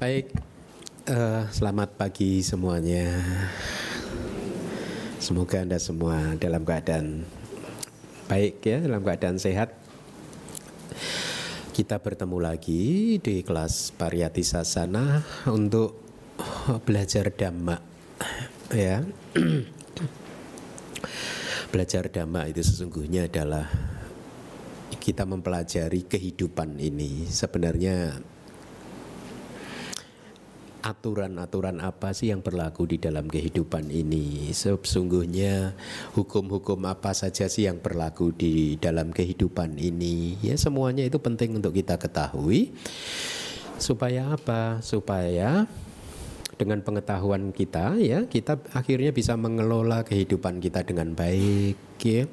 Baik, uh, selamat pagi semuanya. Semoga Anda semua dalam keadaan baik ya, dalam keadaan sehat. Kita bertemu lagi di kelas Pariyati Sasana untuk belajar dhamma ya. belajar dhamma itu sesungguhnya adalah kita mempelajari kehidupan ini. Sebenarnya aturan-aturan apa sih yang berlaku di dalam kehidupan ini? Sesungguhnya hukum-hukum apa saja sih yang berlaku di dalam kehidupan ini? Ya semuanya itu penting untuk kita ketahui. Supaya apa? Supaya dengan pengetahuan kita ya kita akhirnya bisa mengelola kehidupan kita dengan baik ya.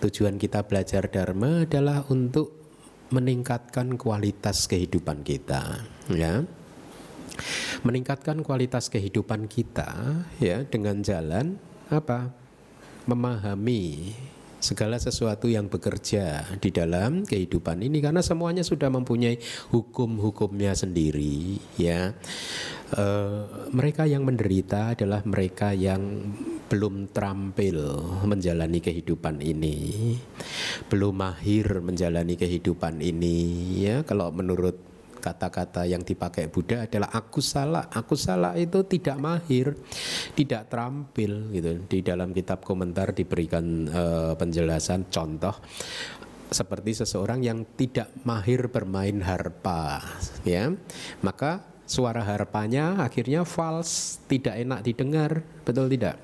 Tujuan kita belajar dharma adalah untuk meningkatkan kualitas kehidupan kita ya meningkatkan kualitas kehidupan kita ya dengan jalan apa memahami segala sesuatu yang bekerja di dalam kehidupan ini karena semuanya sudah mempunyai hukum-hukumnya sendiri ya. E, mereka yang menderita adalah mereka yang belum terampil menjalani kehidupan ini belum mahir menjalani kehidupan ini ya. Kalau menurut kata-kata yang dipakai Buddha adalah aku salah. Aku salah itu tidak mahir, tidak terampil gitu. Di dalam kitab komentar diberikan uh, penjelasan contoh seperti seseorang yang tidak mahir bermain harpa ya. Maka suara harpanya akhirnya false, tidak enak didengar, betul tidak?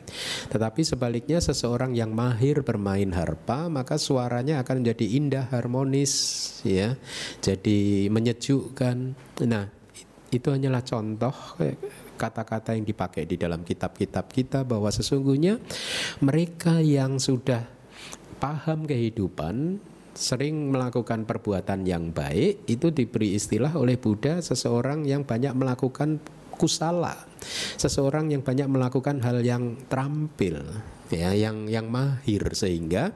Tetapi sebaliknya seseorang yang mahir bermain harpa, maka suaranya akan menjadi indah, harmonis, ya. Jadi menyejukkan. Nah, itu hanyalah contoh kata-kata yang dipakai di dalam kitab-kitab kita bahwa sesungguhnya mereka yang sudah paham kehidupan sering melakukan perbuatan yang baik itu diberi istilah oleh Buddha seseorang yang banyak melakukan kusala seseorang yang banyak melakukan hal yang terampil ya yang yang mahir sehingga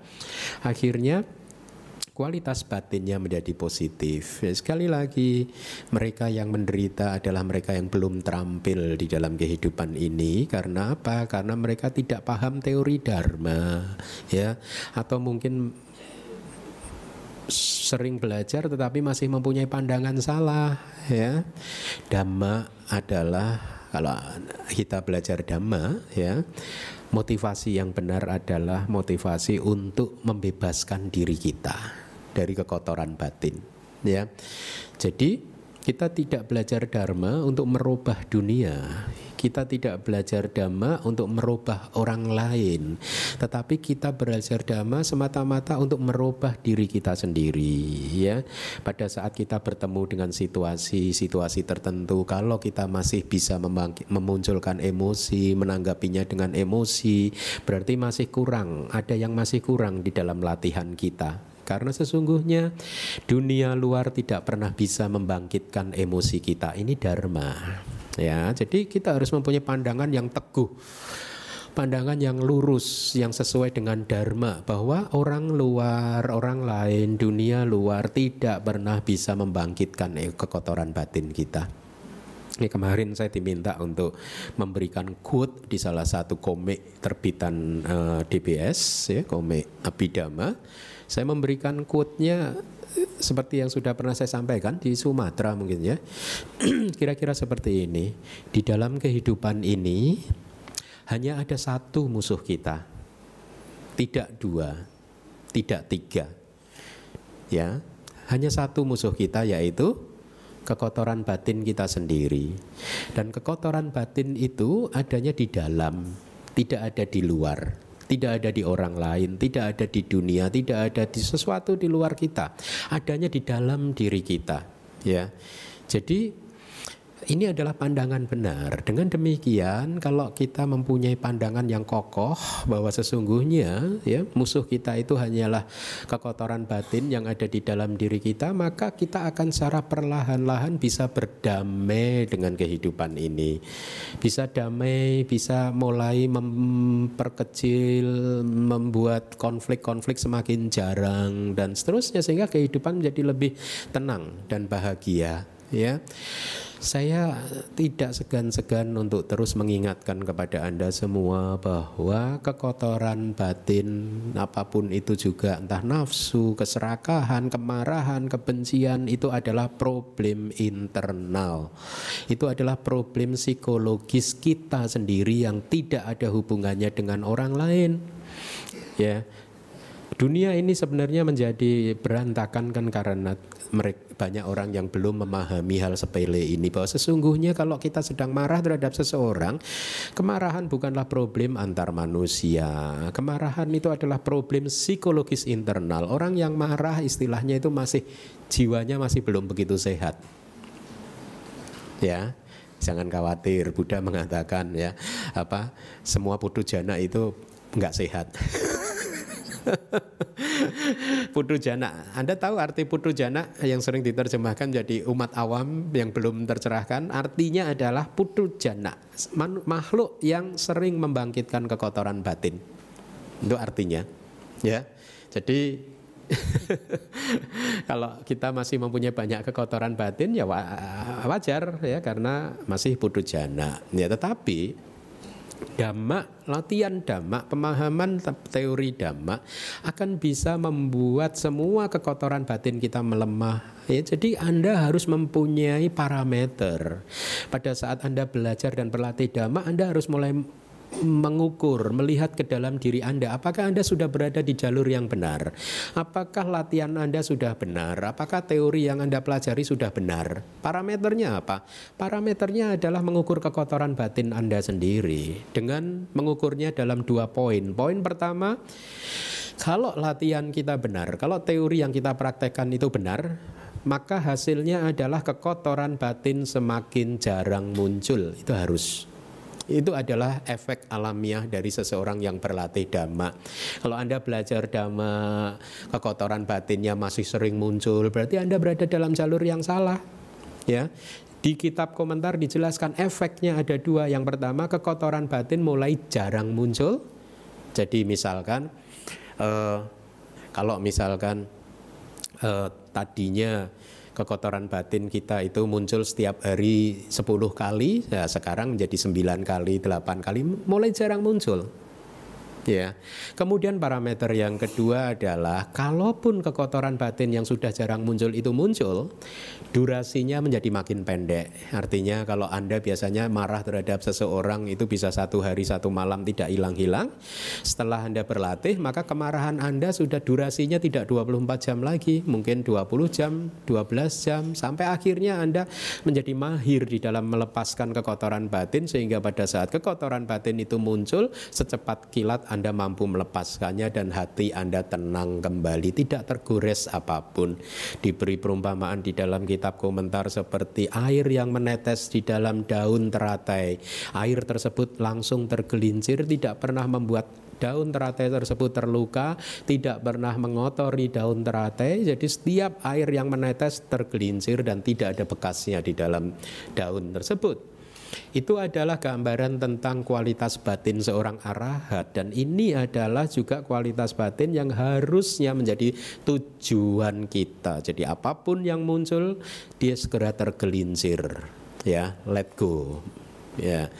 akhirnya kualitas batinnya menjadi positif. Ya, sekali lagi, mereka yang menderita adalah mereka yang belum terampil di dalam kehidupan ini karena apa? Karena mereka tidak paham teori dharma, ya, atau mungkin sering belajar tetapi masih mempunyai pandangan salah ya. Dhamma adalah kalau kita belajar dhamma ya, motivasi yang benar adalah motivasi untuk membebaskan diri kita dari kekotoran batin ya. Jadi kita tidak belajar dharma untuk merubah dunia. Kita tidak belajar dhamma untuk merubah orang lain, tetapi kita belajar dhamma semata-mata untuk merubah diri kita sendiri ya. Pada saat kita bertemu dengan situasi-situasi tertentu, kalau kita masih bisa memunculkan emosi, menanggapinya dengan emosi, berarti masih kurang, ada yang masih kurang di dalam latihan kita karena sesungguhnya dunia luar tidak pernah bisa membangkitkan emosi kita. Ini dharma. Ya, jadi kita harus mempunyai pandangan yang teguh pandangan yang lurus yang sesuai dengan dharma bahwa orang luar, orang lain, dunia luar tidak pernah bisa membangkitkan kekotoran batin kita. Ini kemarin saya diminta untuk memberikan quote di salah satu komik terbitan uh, eh, DBS ya, komik Abhidhamma. Saya memberikan quote-nya seperti yang sudah pernah saya sampaikan di Sumatera mungkin ya. Kira-kira seperti ini. Di dalam kehidupan ini hanya ada satu musuh kita. Tidak dua, tidak tiga. Ya, hanya satu musuh kita yaitu kekotoran batin kita sendiri. Dan kekotoran batin itu adanya di dalam, tidak ada di luar. Tidak ada di orang lain, tidak ada di dunia, tidak ada di sesuatu di luar kita. Adanya di dalam diri kita, ya. Jadi ini adalah pandangan benar. Dengan demikian, kalau kita mempunyai pandangan yang kokoh bahwa sesungguhnya ya musuh kita itu hanyalah kekotoran batin yang ada di dalam diri kita, maka kita akan secara perlahan-lahan bisa berdamai dengan kehidupan ini. Bisa damai, bisa mulai memperkecil, membuat konflik-konflik semakin jarang dan seterusnya sehingga kehidupan menjadi lebih tenang dan bahagia ya. Saya tidak segan-segan untuk terus mengingatkan kepada Anda semua bahwa kekotoran batin apa pun itu juga entah nafsu, keserakahan, kemarahan, kebencian itu adalah problem internal. Itu adalah problem psikologis kita sendiri yang tidak ada hubungannya dengan orang lain. Ya, dunia ini sebenarnya menjadi berantakan kan karena mereka banyak orang yang belum memahami hal sepele ini bahwa sesungguhnya kalau kita sedang marah terhadap seseorang, kemarahan bukanlah problem antar manusia. Kemarahan itu adalah problem psikologis internal. Orang yang marah istilahnya itu masih jiwanya masih belum begitu sehat. Ya, jangan khawatir. Buddha mengatakan ya apa semua putu jana itu nggak sehat. putu jana. Anda tahu arti putu jana yang sering diterjemahkan jadi umat awam yang belum tercerahkan. Artinya adalah putu jana, makhluk yang sering membangkitkan kekotoran batin. Itu artinya, ya. Jadi kalau kita masih mempunyai banyak kekotoran batin ya wajar ya karena masih putu jana. Ya tetapi Dhamma, latihan dhamma, pemahaman teori dhamma akan bisa membuat semua kekotoran batin kita melemah. Ya, jadi Anda harus mempunyai parameter. Pada saat Anda belajar dan berlatih dhamma, Anda harus mulai mengukur, melihat ke dalam diri Anda, apakah Anda sudah berada di jalur yang benar? Apakah latihan Anda sudah benar? Apakah teori yang Anda pelajari sudah benar? Parameternya apa? Parameternya adalah mengukur kekotoran batin Anda sendiri dengan mengukurnya dalam dua poin. Poin pertama, kalau latihan kita benar, kalau teori yang kita praktekkan itu benar, maka hasilnya adalah kekotoran batin semakin jarang muncul. Itu harus itu adalah efek alamiah dari seseorang yang berlatih dhamma. Kalau Anda belajar dhamma, kekotoran batinnya masih sering muncul, berarti Anda berada dalam jalur yang salah. Ya, di kitab komentar dijelaskan efeknya ada dua. Yang pertama kekotoran batin mulai jarang muncul. Jadi misalkan eh, kalau misalkan eh, tadinya kekotoran batin kita itu muncul setiap hari 10 kali, ya sekarang menjadi 9 kali, 8 kali, mulai jarang muncul. Ya. Kemudian parameter yang kedua adalah kalaupun kekotoran batin yang sudah jarang muncul itu muncul, durasinya menjadi makin pendek. Artinya kalau Anda biasanya marah terhadap seseorang itu bisa satu hari satu malam tidak hilang-hilang. Setelah Anda berlatih, maka kemarahan Anda sudah durasinya tidak 24 jam lagi, mungkin 20 jam, 12 jam sampai akhirnya Anda menjadi mahir di dalam melepaskan kekotoran batin sehingga pada saat kekotoran batin itu muncul secepat kilat Anda mampu melepaskannya dan hati Anda tenang kembali, tidak tergores apa pun. Diberi perumpamaan di dalam kitab komentar seperti air yang menetes di dalam daun teratai. Air tersebut langsung tergelincir, tidak pernah membuat daun teratai tersebut terluka, tidak pernah mengotori daun teratai. Jadi setiap air yang menetes tergelincir dan tidak ada bekasnya di dalam daun tersebut. Itu adalah gambaran tentang kualitas batin seorang arahat dan ini adalah juga kualitas batin yang harusnya menjadi tujuan kita. Jadi apa pun yang muncul dia segera tergelincir ya, let go. Ya.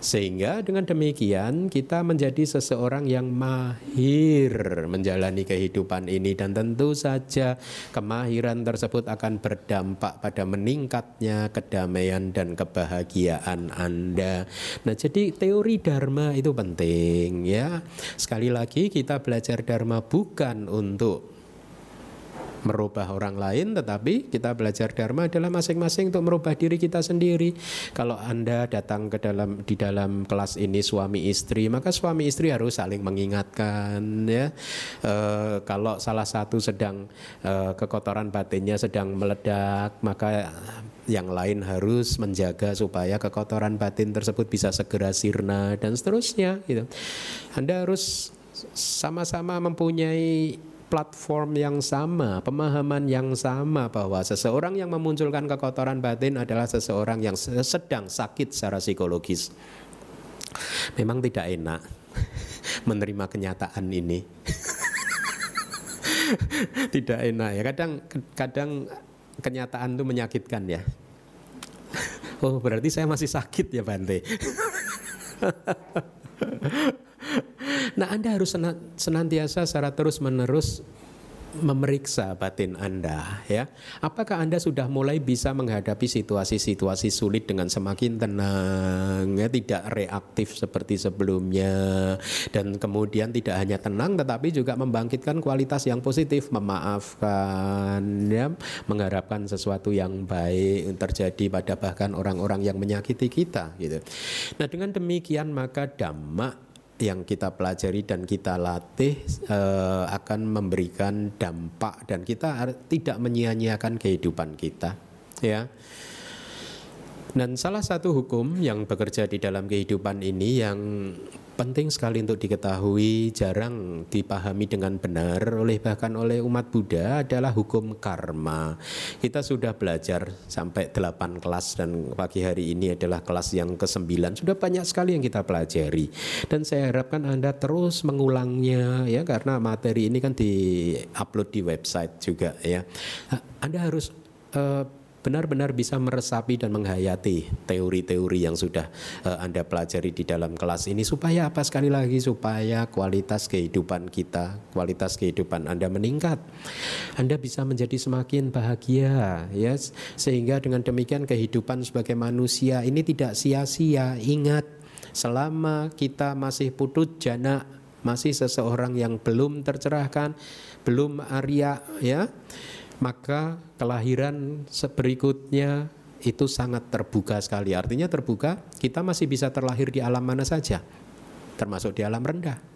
Sehingga dengan demikian kita menjadi seseorang yang mahir menjalani kehidupan ini dan tentu saja kemahiran tersebut akan berdampak pada meningkatnya kedamaian dan kebahagiaan Anda. Nah, jadi teori dharma itu penting ya. Sekali lagi kita belajar dharma bukan untuk merubah orang lain tetapi kita belajar dharma adalah masing-masing untuk merubah diri kita sendiri. Kalau Anda datang ke dalam di dalam kelas ini suami istri, maka suami istri harus saling mengingatkan ya. E, kalau salah satu sedang e, kekotoran batinnya sedang meledak, maka yang lain harus menjaga supaya kekotoran batin tersebut bisa segera sirna dan seterusnya gitu. Anda harus sama-sama mempunyai platform yang sama, pemahaman yang sama bahwa seseorang yang memunculkan kekotoran batin adalah seseorang yang sedang sakit secara psikologis. Memang tidak enak menerima kenyataan ini. tidak enak ya. Kadang kadang kenyataan itu menyakitkan ya. Oh berarti saya masih sakit ya Bante. nah Anda harus senantiasa secara terus menerus memeriksa batin Anda ya. Apakah Anda sudah mulai bisa menghadapi situasi-situasi sulit dengan semakin tenang ya, tidak reaktif seperti sebelumnya dan kemudian tidak hanya tenang tetapi juga membangkitkan kualitas yang positif, memaafkan ya, mengharapkan sesuatu yang baik terjadi pada bahkan orang-orang yang menyakiti kita gitu. Nah, dengan demikian maka dhamma yang kita pelajari dan kita latih uh, akan memberikan dampak dan kita tidak menyia-nyiakan kehidupan kita ya. Dan salah satu hukum yang bekerja di dalam kehidupan ini yang penting sekali untuk diketahui, jarang dipahami dengan benar oleh bahkan oleh umat Buddha adalah hukum karma. Kita sudah belajar sampai 8 kelas dan pagi hari ini adalah kelas yang ke-9. Sudah banyak sekali yang kita pelajari. Dan saya harapkan Anda terus mengulangnya ya karena materi ini kan di-upload di website juga ya. Anda harus uh, benar-benar bisa meresapi dan menghayati teori-teori yang sudah uh, Anda pelajari di dalam kelas ini supaya apa sekali lagi supaya kualitas kehidupan kita, kualitas kehidupan Anda meningkat. Anda bisa menjadi semakin bahagia ya sehingga dengan demikian kehidupan sebagai manusia ini tidak sia-sia. Ingat selama kita masih putut jana masih seseorang yang belum tercerahkan, belum Arya ya maka kelahiran berikutnya itu sangat terbuka sekali. Artinya terbuka, kita masih bisa terlahir di alam mana saja, termasuk di alam rendah.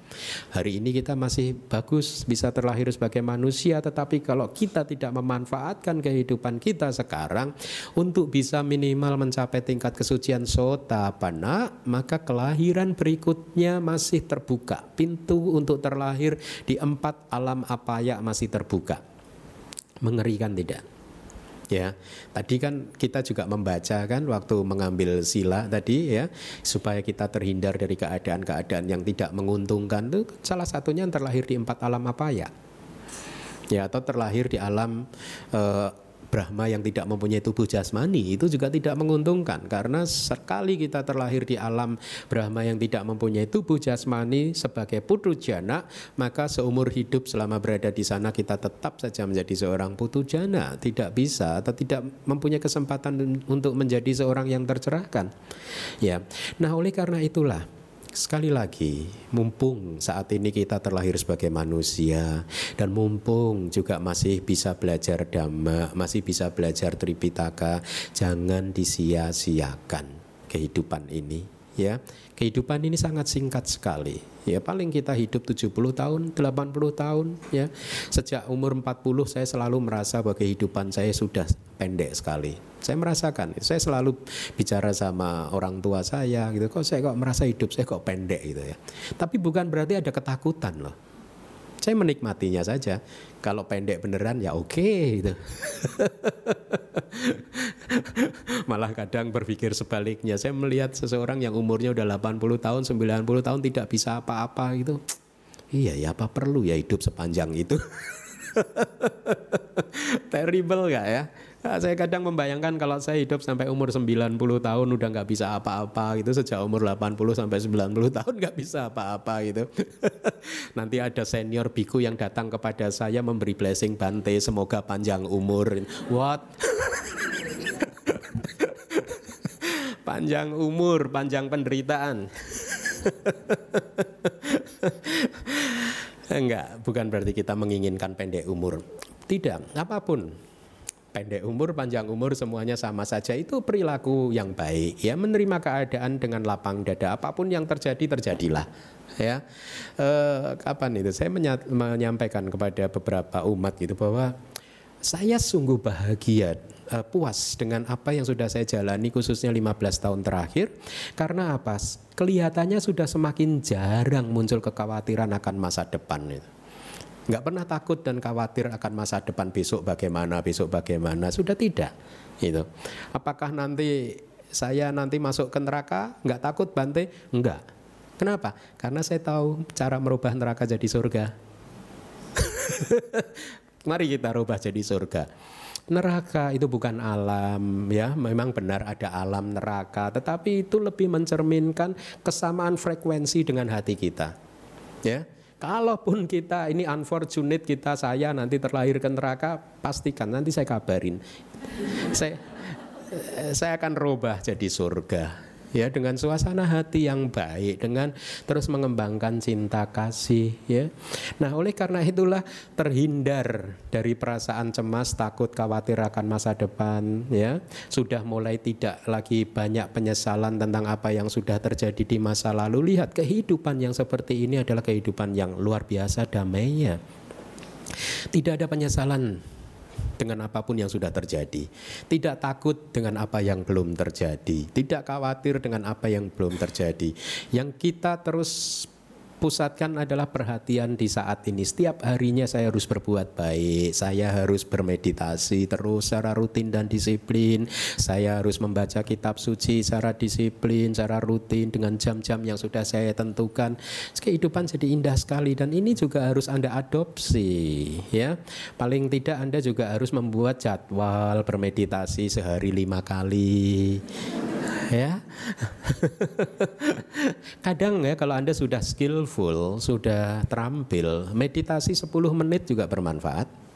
Hari ini kita masih bagus bisa terlahir sebagai manusia tetapi kalau kita tidak memanfaatkan kehidupan kita sekarang untuk bisa minimal mencapai tingkat kesucian sota pana maka kelahiran berikutnya masih terbuka pintu untuk terlahir di empat alam apaya masih terbuka mengerikan tidak? Ya, tadi kan kita juga membaca kan waktu mengambil sila tadi ya supaya kita terhindar dari keadaan-keadaan yang tidak menguntungkan itu salah satunya yang terlahir di empat alam apa ya? Ya atau terlahir di alam uh, Brahma yang tidak mempunyai tubuh jasmani itu juga tidak menguntungkan. Karena sekali kita terlahir di alam Brahma yang tidak mempunyai tubuh jasmani sebagai putu jana maka seumur hidup selama berada di sana kita tetap saja menjadi seorang putu jana. Tidak bisa atau tidak mempunyai kesempatan untuk menjadi seorang yang tercerahkan. Ya. Nah oleh karena itulah Sekali lagi, mumpung saat ini kita terlahir sebagai manusia dan mumpung juga masih bisa belajar dhamma, masih bisa belajar tripitaka, jangan disia-siakan kehidupan ini ya. Kehidupan ini sangat singkat sekali. Ya paling kita hidup 70 tahun, 80 tahun ya. Sejak umur 40 saya selalu merasa bahwa kehidupan saya sudah pendek sekali saya merasakan, saya selalu bicara sama orang tua saya gitu. Kok saya kok merasa hidup saya kok pendek gitu ya. Tapi bukan berarti ada ketakutan loh. Saya menikmatinya saja. Kalau pendek beneran ya oke okay, gitu. Malah kadang berpikir sebaliknya. Saya melihat seseorang yang umurnya udah 80 tahun, 90 tahun tidak bisa apa-apa gitu. Iya ya apa perlu ya hidup sepanjang itu. Terrible gak ya? Nah, saya kadang membayangkan kalau saya hidup sampai umur 90 tahun udah nggak bisa apa-apa gitu sejak umur 80 sampai 90 tahun nggak bisa apa-apa gitu. Nanti ada senior biku yang datang kepada saya memberi blessing Bante semoga panjang umur. What? panjang umur, panjang penderitaan. Enggak, bukan berarti kita menginginkan pendek umur. Tidak, apa pun pendek umur, panjang umur semuanya sama saja. Itu perilaku yang baik ya. Menerima keadaan dengan lapang dada apa pun yang terjadi terjadilah ya. Eh, kapan itu? Saya menyampaikan kepada beberapa umat gitu bahwa saya sungguh bahagia uh, puas dengan apa yang sudah saya jalani khususnya 15 tahun terakhir. Karena apa? Kelihatannya sudah semakin jarang muncul kekhawatiran akan masa depan itu nggak pernah takut dan khawatir akan masa depan besok bagaimana besok bagaimana. Sudah tidak itu apakah nanti saya nanti masuk ke neraka nggak takut Bante? Enggak kenapa? Karena saya tahu cara merubah neraka jadi surga. Mari kita rubah jadi surga. Neraka itu bukan alam ya. Memang benar ada alam neraka tetapi itu lebih mencerminkan kesamaan frekuensi dengan hati kita ya kalaupun kita ini unfortunate kita saya nanti terlahir ke neraka pastikan nanti saya kabarin. Saya saya akan rubah jadi surga ya dengan suasana hati yang baik dengan terus mengembangkan cinta kasih ya. Nah oleh karena itulah terhindar dari perasaan cemas takut khawatir akan masa depan ya. Sudah mulai tidak lagi banyak penyesalan tentang apa yang sudah terjadi di masa lalu. Lihat kehidupan yang seperti ini adalah kehidupan yang luar biasa damainya. Tidak ada penyesalan dengan apa pun yang sudah terjadi. Tidak takut dengan apa yang belum terjadi. Tidak khawatir dengan apa yang belum terjadi. Yang kita terus pusatkan adalah perhatian di saat ini. Setiap harinya saya harus berbuat baik, saya harus bermeditasi terus secara rutin dan disiplin. Saya harus membaca kitab suci secara disiplin, secara rutin dengan jam-jam yang sudah saya tentukan. Kehidupan jadi indah sekali dan ini juga harus Anda adopsi ya. Paling tidak Anda juga harus membuat jadwal bermeditasi sehari lima kali ya. Kadang ya kalau Anda sudah skillful, sudah terampil, meditasi 10 menit juga bermanfaat.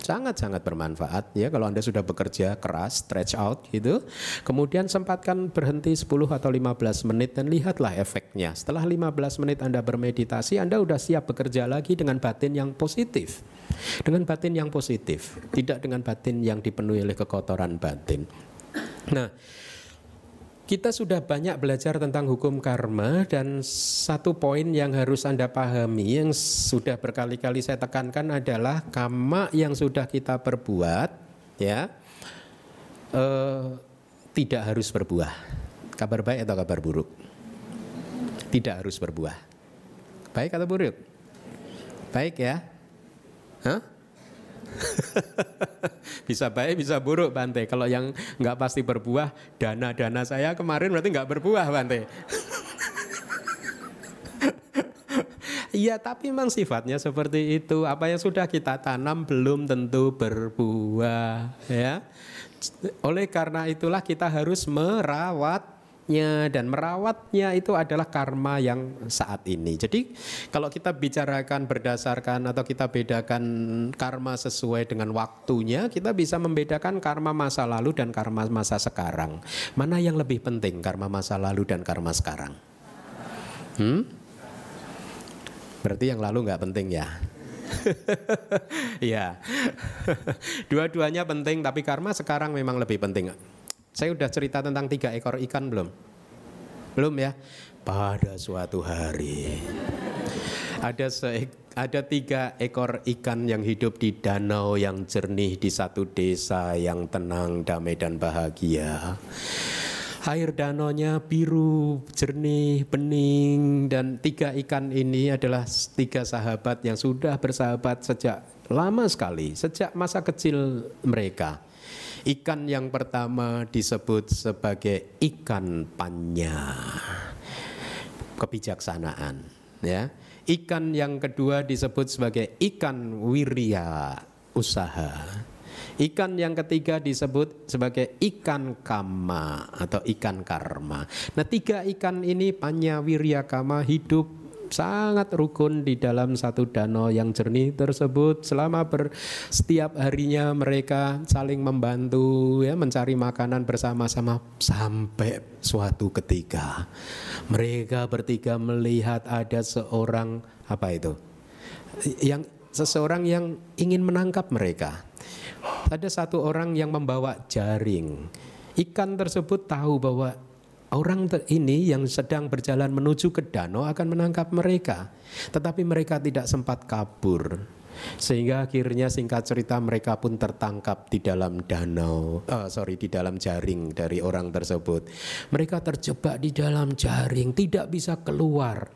Sangat-sangat bermanfaat ya kalau Anda sudah bekerja keras, stretch out gitu. Kemudian sempatkan berhenti 10 atau 15 menit dan lihatlah efeknya. Setelah 15 menit Anda bermeditasi, Anda sudah siap bekerja lagi dengan batin yang positif. Dengan batin yang positif, tidak dengan batin yang dipenuhi oleh kekotoran batin. Nah, kita sudah banyak belajar tentang hukum karma dan satu poin yang harus Anda pahami yang sudah berkali-kali saya tekankan adalah karma yang sudah kita perbuat ya eh, tidak harus berbuah. Kabar baik atau kabar buruk? Tidak harus berbuah. Baik atau buruk? Baik ya? Hah? bisa baik bisa buruk Bante. Kalau yang nggak pasti berbuah, dana-dana saya kemarin berarti nggak berbuah Bante. Iya, tapi memang sifatnya seperti itu. Apa yang sudah kita tanam belum tentu berbuah, ya. Oleh karena itulah kita harus merawat dan merawatnya itu adalah karma yang saat ini. Jadi kalau kita bicarakan berdasarkan atau kita bedakan karma sesuai dengan waktunya, kita bisa membedakan karma masa lalu dan karma masa sekarang. Mana yang lebih penting karma masa lalu dan karma sekarang? Hmm? Berarti yang lalu nggak penting ya? Iya, dua-duanya penting, tapi karma sekarang memang lebih penting. Saya sudah cerita tentang tiga ekor ikan belum? Belum ya? Pada suatu hari ada se ada tiga ekor ikan yang hidup di danau yang jernih di satu desa yang tenang, damai dan bahagia. Air danaunya biru, jernih, bening dan tiga ikan ini adalah tiga sahabat yang sudah bersahabat sejak lama sekali, sejak masa kecil mereka. Ikan yang pertama disebut sebagai ikan panya. Kebijaksanaan, ya. Ikan yang kedua disebut sebagai ikan wirya usaha. Ikan yang ketiga disebut sebagai ikan kama atau ikan karma. Nah tiga ikan ini panya wirya kama hidup sangat rukun di dalam satu danau yang jernih tersebut. Selama ber, setiap harinya mereka saling membantu ya mencari makanan bersama-sama sampai suatu ketika mereka bertiga melihat ada seorang apa itu? Yang seseorang yang ingin menangkap mereka. Ada satu orang yang membawa jaring. Ikan tersebut tahu bahwa Orang ini yang sedang berjalan menuju ke danau akan menangkap mereka, tetapi mereka tidak sempat kabur. Sehingga akhirnya singkat cerita mereka pun tertangkap di dalam danau, oh, sorry di dalam jaring dari orang tersebut. Mereka terjebak di dalam jaring, tidak bisa keluar.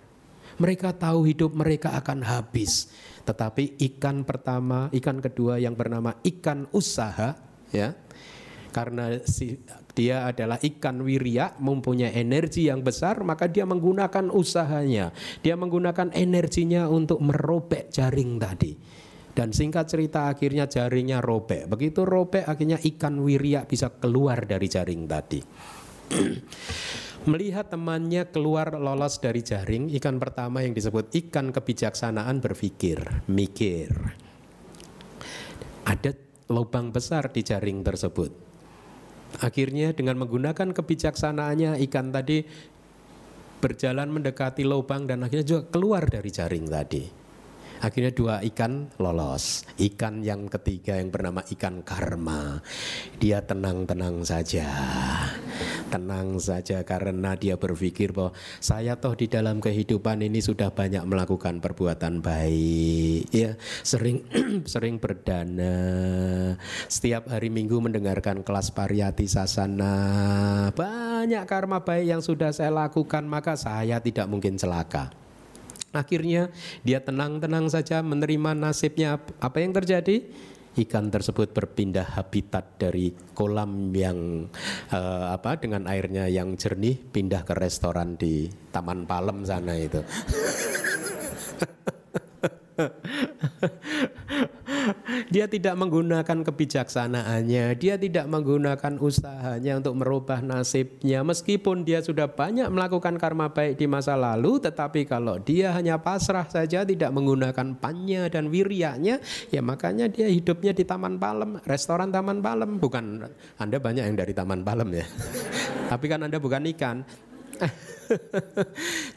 Mereka tahu hidup mereka akan habis. Tetapi ikan pertama, ikan kedua yang bernama ikan usaha, ya, karena si, dia adalah ikan wirya mempunyai energi yang besar maka dia menggunakan usahanya dia menggunakan energinya untuk merobek jaring tadi Dan singkat cerita akhirnya jaringnya robek. Begitu robek akhirnya ikan wiria bisa keluar dari jaring tadi. Melihat temannya keluar lolos dari jaring, ikan pertama yang disebut ikan kebijaksanaan berpikir, mikir. Ada lubang besar di jaring tersebut. Akhirnya dengan menggunakan kebijaksanaannya ikan tadi berjalan mendekati lubang dan akhirnya juga keluar dari jaring tadi. Akhirnya dua ikan lolos. Ikan yang ketiga yang bernama ikan karma. Dia tenang-tenang saja. Tenang saja karena dia berpikir bahwa saya toh di dalam kehidupan ini sudah banyak melakukan perbuatan baik. Ya, sering sering berdana. Setiap hari Minggu mendengarkan kelas pariyati sasana. Banyak karma baik yang sudah saya lakukan maka saya tidak mungkin celaka. Akhirnya dia tenang-tenang saja menerima nasibnya. Apa yang terjadi? Ikan tersebut berpindah habitat dari kolam yang uh, apa dengan airnya yang jernih pindah ke restoran di Taman Palem sana itu. dia tidak menggunakan kebijaksanaannya, dia tidak menggunakan usahanya untuk merubah nasibnya. Meskipun dia sudah banyak melakukan karma baik di masa lalu, tetapi kalau dia hanya pasrah saja tidak menggunakan panya dan wirianya, ya makanya dia hidupnya di Taman Palem, restoran Taman Palem. Bukan Anda banyak yang dari Taman Palem ya. Tapi kan Anda bukan ikan.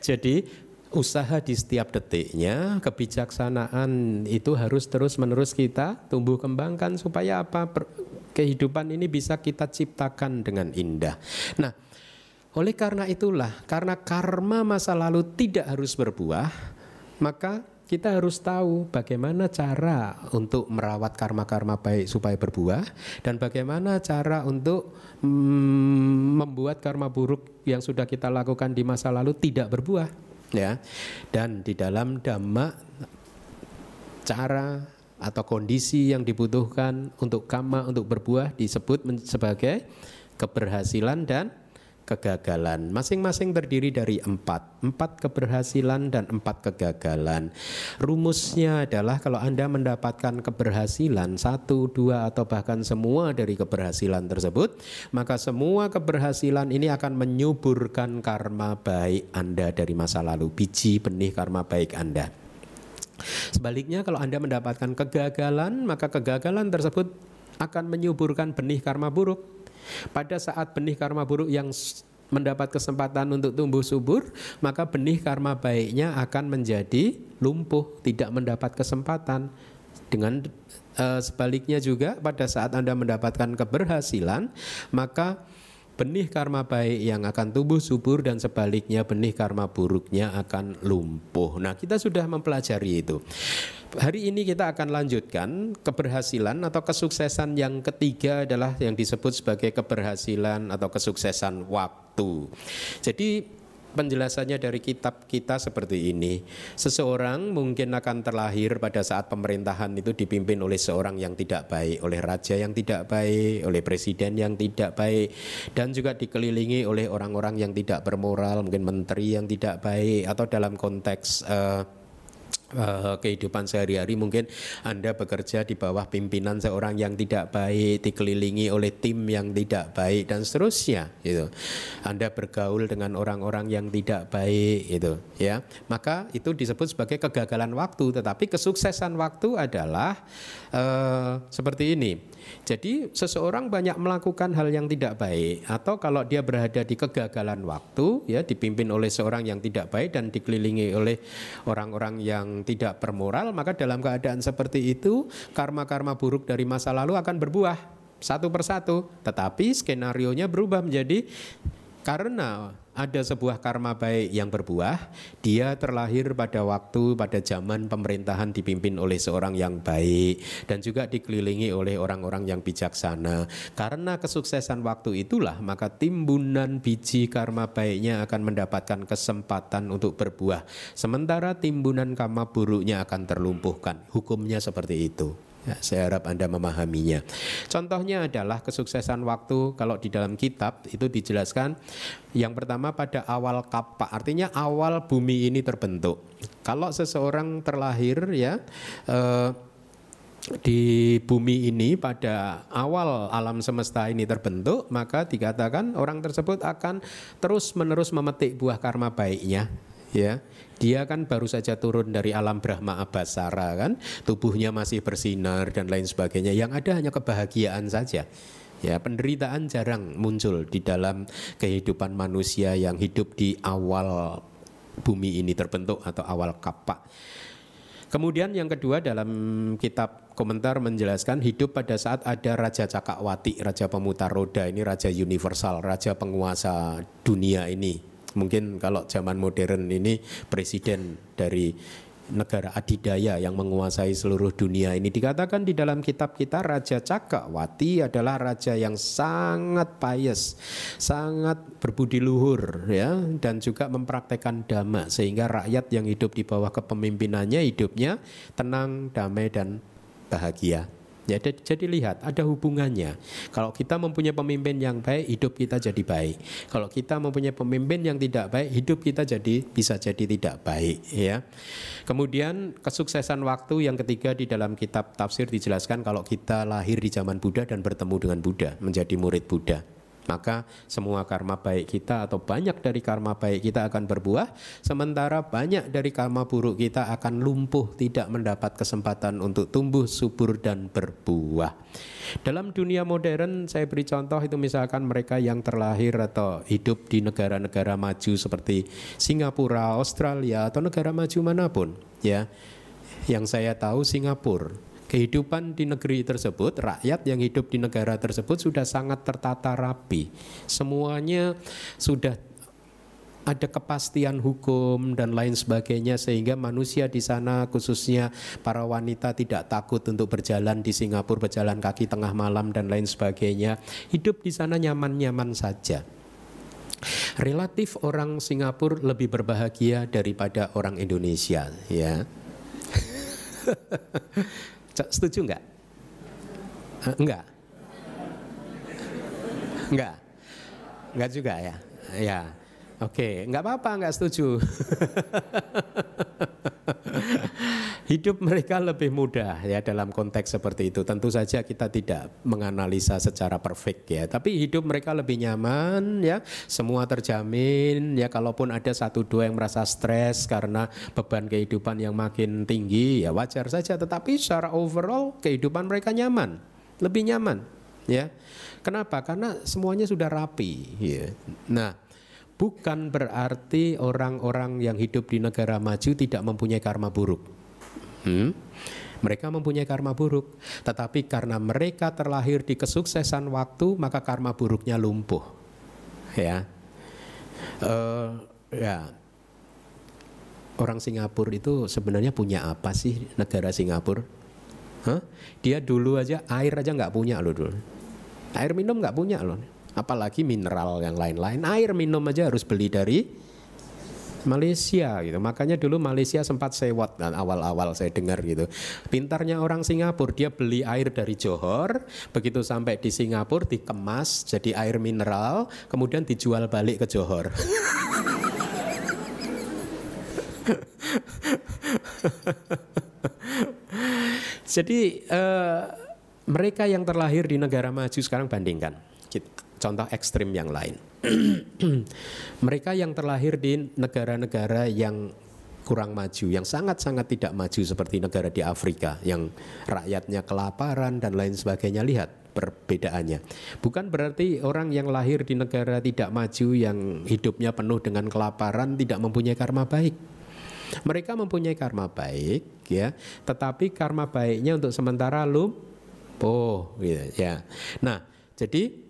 Jadi usaha di setiap detiknya, kebijaksanaan itu harus terus-menerus kita tumbuh kembangkan supaya apa? kehidupan ini bisa kita ciptakan dengan indah. Nah, oleh karena itulah, karena karma masa lalu tidak harus berbuah, maka kita harus tahu bagaimana cara untuk merawat karma-karma baik supaya berbuah dan bagaimana cara untuk mm, membuat karma buruk yang sudah kita lakukan di masa lalu tidak berbuah ya. Dan di dalam dhamma cara atau kondisi yang dibutuhkan untuk kama untuk berbuah disebut sebagai keberhasilan dan kegagalan. Masing-masing terdiri dari empat. Empat keberhasilan dan empat kegagalan. Rumusnya adalah kalau Anda mendapatkan keberhasilan satu, dua, atau bahkan semua dari keberhasilan tersebut, maka semua keberhasilan ini akan menyuburkan karma baik Anda dari masa lalu. Biji benih karma baik Anda. Sebaliknya kalau Anda mendapatkan kegagalan, maka kegagalan tersebut akan menyuburkan benih karma buruk pada saat benih karma buruk yang mendapat kesempatan untuk tumbuh subur, maka benih karma baiknya akan menjadi lumpuh, tidak mendapat kesempatan. Dengan uh, sebaliknya juga pada saat Anda mendapatkan keberhasilan, maka benih karma baik yang akan tumbuh subur dan sebaliknya benih karma buruknya akan lumpuh. Nah, kita sudah mempelajari itu. Hari ini kita akan lanjutkan keberhasilan atau kesuksesan yang ketiga adalah yang disebut sebagai keberhasilan atau kesuksesan waktu. Jadi penjelasannya dari kitab kita seperti ini. Seseorang mungkin akan terlahir pada saat pemerintahan itu dipimpin oleh seorang yang tidak baik, oleh raja yang tidak baik, oleh presiden yang tidak baik, dan juga dikelilingi oleh orang-orang yang tidak bermoral, mungkin menteri yang tidak baik, atau dalam konteks uh, kehidupan sehari-hari mungkin Anda bekerja di bawah pimpinan seorang yang tidak baik, dikelilingi oleh tim yang tidak baik dan seterusnya gitu. Anda bergaul dengan orang-orang yang tidak baik itu ya. Maka itu disebut sebagai kegagalan waktu, tetapi kesuksesan waktu adalah uh, seperti ini. Jadi seseorang banyak melakukan hal yang tidak baik atau kalau dia berada di kegagalan waktu ya dipimpin oleh seorang yang tidak baik dan dikelilingi oleh orang-orang yang tidak bermoral maka dalam keadaan seperti itu karma-karma buruk dari masa lalu akan berbuah satu persatu. Tetapi skenario nya berubah menjadi karena ada sebuah karma baik yang berbuah, dia terlahir pada waktu pada zaman pemerintahan dipimpin oleh seorang yang baik dan juga dikelilingi oleh orang-orang yang bijaksana. Karena kesuksesan waktu itulah maka timbunan biji karma baiknya akan mendapatkan kesempatan untuk berbuah. Sementara timbunan karma buruknya akan terlumpuhkan. Hukumnya seperti itu. Ya, saya harap Anda memahaminya. Contohnya adalah kesuksesan waktu kalau di dalam kitab itu dijelaskan yang pertama pada awal kapak, artinya awal bumi ini terbentuk. Kalau seseorang terlahir ya eh, di bumi ini pada awal alam semesta ini terbentuk maka dikatakan orang tersebut akan terus menerus memetik buah karma baiknya ya dia kan baru saja turun dari alam Brahma Abasara kan? Tubuhnya masih bersinar dan lain sebagainya. Yang ada hanya kebahagiaan saja. Ya penderitaan jarang muncul di dalam kehidupan manusia yang hidup di awal bumi ini terbentuk atau awal kapak. Kemudian yang kedua dalam kitab komentar menjelaskan hidup pada saat ada Raja Cakawati, Raja pemutar roda ini Raja universal, Raja penguasa dunia ini. Mungkin kalau zaman modern ini presiden dari negara adidaya yang menguasai seluruh dunia ini dikatakan di dalam kitab kita Raja Cakawati adalah raja yang sangat pious, sangat berbudi luhur ya dan juga mempraktekkan dhamma sehingga rakyat yang hidup di bawah kepemimpinannya hidupnya tenang, damai dan bahagia. Ya, jadi lihat ada hubungannya. Kalau kita mempunyai pemimpin yang baik, hidup kita jadi baik. Kalau kita mempunyai pemimpin yang tidak baik, hidup kita jadi bisa jadi tidak baik. Ya. Kemudian kesuksesan waktu yang ketiga di dalam kitab tafsir dijelaskan kalau kita lahir di zaman Buddha dan bertemu dengan Buddha, menjadi murid Buddha maka semua karma baik kita atau banyak dari karma baik kita akan berbuah. Sementara banyak dari karma buruk kita akan lumpuh tidak mendapat kesempatan untuk tumbuh subur dan berbuah. Dalam dunia modern saya beri contoh itu misalkan mereka yang terlahir atau hidup di negara-negara maju seperti Singapura, Australia atau negara maju mana pun ya. Yang saya tahu Singapura kehidupan di negeri tersebut, rakyat yang hidup di negara tersebut sudah sangat tertata rapi. Semuanya sudah ada kepastian hukum dan lain sebagainya sehingga manusia di sana khususnya para wanita tidak takut untuk berjalan di Singapura berjalan kaki tengah malam dan lain sebagainya. Hidup di sana nyaman-nyaman saja. Relatif orang Singapura lebih berbahagia daripada orang Indonesia ya Setuju enggak? Enggak? Enggak? Enggak juga ya? Ya. Oke, enggak apa-apa enggak setuju. hidup mereka lebih mudah ya dalam konteks seperti itu. Tentu saja kita tidak menganalisa secara perfect ya, tapi hidup mereka lebih nyaman ya, semua terjamin ya. Kalaupun ada satu dua yang merasa stres karena beban kehidupan yang makin tinggi ya wajar saja. Tetapi secara overall kehidupan mereka nyaman, lebih nyaman ya. Kenapa? Karena semuanya sudah rapi. Ya. Nah, bukan berarti orang-orang yang hidup di negara maju tidak mempunyai karma buruk. Hmm? Mereka mempunyai karma buruk, tetapi karena mereka terlahir di kesuksesan waktu, maka karma buruknya lumpuh. Ya, uh, ya. Orang Singapura itu sebenarnya punya apa sih negara Singapura? Huh? Dia dulu aja air aja nggak punya loh dulu. Air minum nggak punya loh. Apalagi mineral yang lain-lain. Air minum aja harus beli dari Malaysia gitu. Makanya dulu Malaysia sempat sewot dan awal-awal saya dengar gitu. Pintarnya orang Singapura dia beli air dari Johor, begitu sampai di Singapura dikemas jadi air mineral, kemudian dijual balik ke Johor. Jadi uh, mereka yang terlahir di negara maju sekarang bandingkan contoh ekstrim yang lain. Mereka yang terlahir di negara-negara yang kurang maju, yang sangat-sangat tidak maju seperti negara di Afrika yang rakyatnya kelaparan dan lain sebagainya. Lihat perbedaannya. Bukan berarti orang yang lahir di negara tidak maju yang hidupnya penuh dengan kelaparan tidak mempunyai karma baik. Mereka mempunyai karma baik ya, tetapi karma baiknya untuk sementara lumpuh gitu ya. Nah, jadi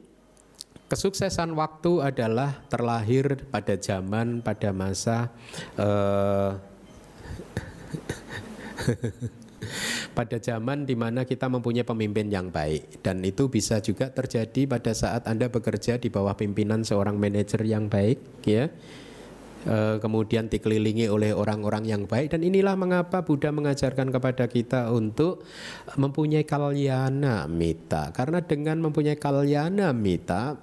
Kesuksesan waktu adalah terlahir pada zaman pada masa uh, pada zaman di mana kita mempunyai pemimpin yang baik. Dan itu bisa juga terjadi pada saat Anda bekerja di bawah pimpinan seorang manajer yang baik ya. E, kemudian dikelilingi oleh orang-orang yang baik. Dan inilah mengapa Buddha mengajarkan kepada kita untuk mempunyai kalyana mita. Karena dengan mempunyai kalyana mita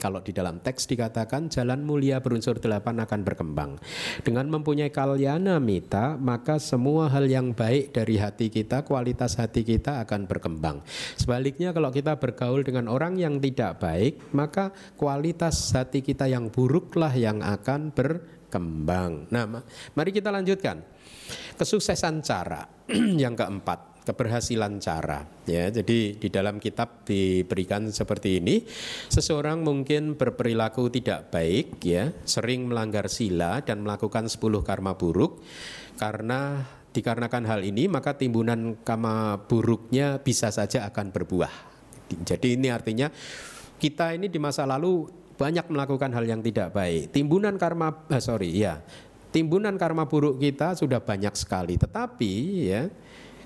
Kalau di dalam teks dikatakan jalan mulia berunsur delapan akan berkembang. Dengan mempunyai kalyana mita, maka semua hal yang baik dari hati kita, kualitas hati kita akan berkembang. Sebaliknya kalau kita bergaul dengan orang yang tidak baik, maka kualitas hati kita yang buruklah yang akan berkembang. Nah, mari kita lanjutkan. Kesuksesan cara yang keempat keberhasilan cara ya. Jadi di dalam kitab diberikan seperti ini seseorang mungkin berperilaku tidak baik ya sering melanggar sila dan melakukan 10 karma buruk. Karena dikarenakan hal ini maka timbunan karma buruknya bisa saja akan berbuah. Jadi ini artinya kita ini di masa lalu banyak melakukan hal yang tidak baik. Timbunan karma eh, sorry ya timbunan karma buruk kita sudah banyak sekali. Tetapi ya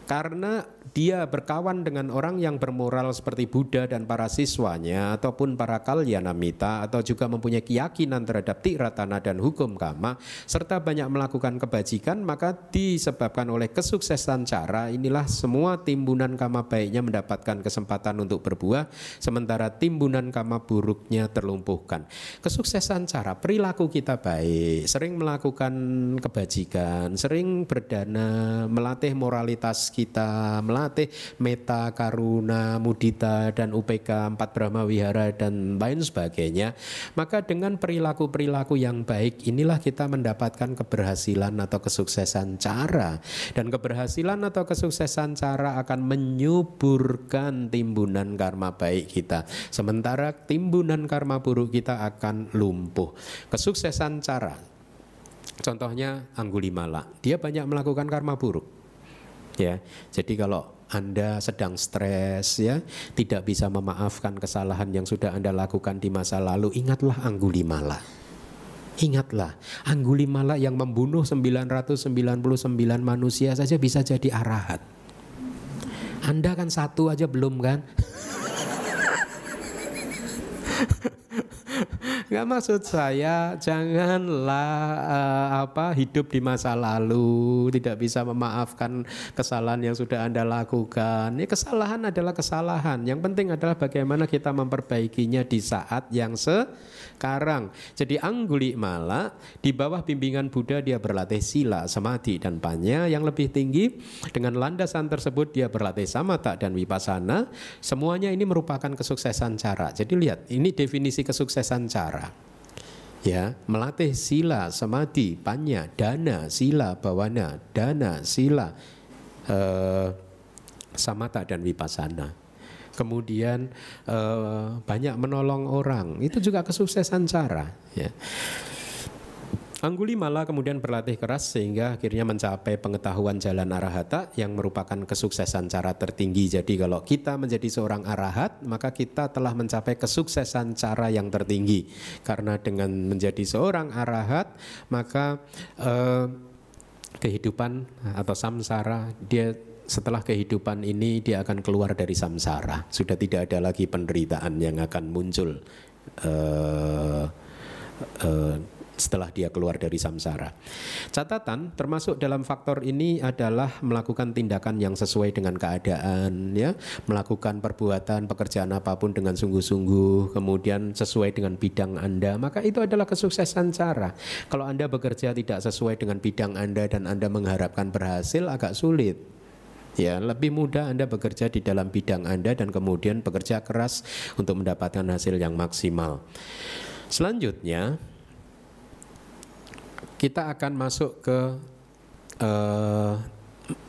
karena dia berkawan dengan orang yang bermoral seperti Buddha dan para siswanya ataupun para kalyanamita atau juga mempunyai keyakinan terhadap tiratana dan hukum kama serta banyak melakukan kebajikan maka disebabkan oleh kesuksesan cara inilah semua timbunan kama baiknya mendapatkan kesempatan untuk berbuah sementara timbunan kama buruknya terlumpuhkan. Kesuksesan cara perilaku kita baik sering melakukan kebajikan sering berdana melatih moralitas kita melatih meta, karuna, mudita dan UPK empat Brahma Wihara dan lain sebagainya, maka dengan perilaku-perilaku yang baik inilah kita mendapatkan keberhasilan atau kesuksesan cara dan keberhasilan atau kesuksesan cara akan menyuburkan timbunan karma baik kita. Sementara timbunan karma buruk kita akan lumpuh. Kesuksesan cara Contohnya Anggulimala, dia banyak melakukan karma buruk. Ya, jadi kalau anda sedang stres ya, tidak bisa memaafkan kesalahan yang sudah Anda lakukan di masa lalu, ingatlah Anggulimala. Ingatlah, Anggulimala yang membunuh 999 manusia saja bisa jadi arahat. Anda kan satu aja belum kan? Nggak maksud saya janganlah uh, apa hidup di masa lalu tidak bisa memaafkan kesalahan yang sudah anda lakukan. Ya kesalahan adalah kesalahan. Yang penting adalah bagaimana kita memperbaikinya di saat yang sekarang. Jadi Angguli Mala di bawah bimbingan Buddha dia berlatih sila, samadhi dan panya yang lebih tinggi. Dengan landasan tersebut dia berlatih samatha dan vipassana. Semuanya ini merupakan kesuksesan cara. Jadi lihat ini definisi kesuksesan cara. Ya, melatih sila, samadhi, panya, dana, sila, bawana, dana, sila, eh, samata dan vipassana. Kemudian eh, banyak menolong orang, itu juga kesuksesan cara. Ya. Angguli malah kemudian berlatih keras sehingga akhirnya mencapai pengetahuan jalan arahata yang merupakan kesuksesan cara tertinggi. Jadi kalau kita menjadi seorang arahat, maka kita telah mencapai kesuksesan cara yang tertinggi. Karena dengan menjadi seorang arahat, maka eh, kehidupan atau samsara dia setelah kehidupan ini dia akan keluar dari samsara. Sudah tidak ada lagi penderitaan yang akan muncul. Uh, uh, setelah dia keluar dari samsara. Catatan termasuk dalam faktor ini adalah melakukan tindakan yang sesuai dengan keadaan ya, melakukan perbuatan pekerjaan apa pun dengan sungguh-sungguh, kemudian sesuai dengan bidang Anda, maka itu adalah kesuksesan cara. Kalau Anda bekerja tidak sesuai dengan bidang Anda dan Anda mengharapkan berhasil agak sulit. Ya, lebih mudah Anda bekerja di dalam bidang Anda dan kemudian bekerja keras untuk mendapatkan hasil yang maksimal. Selanjutnya, kita akan masuk ke uh,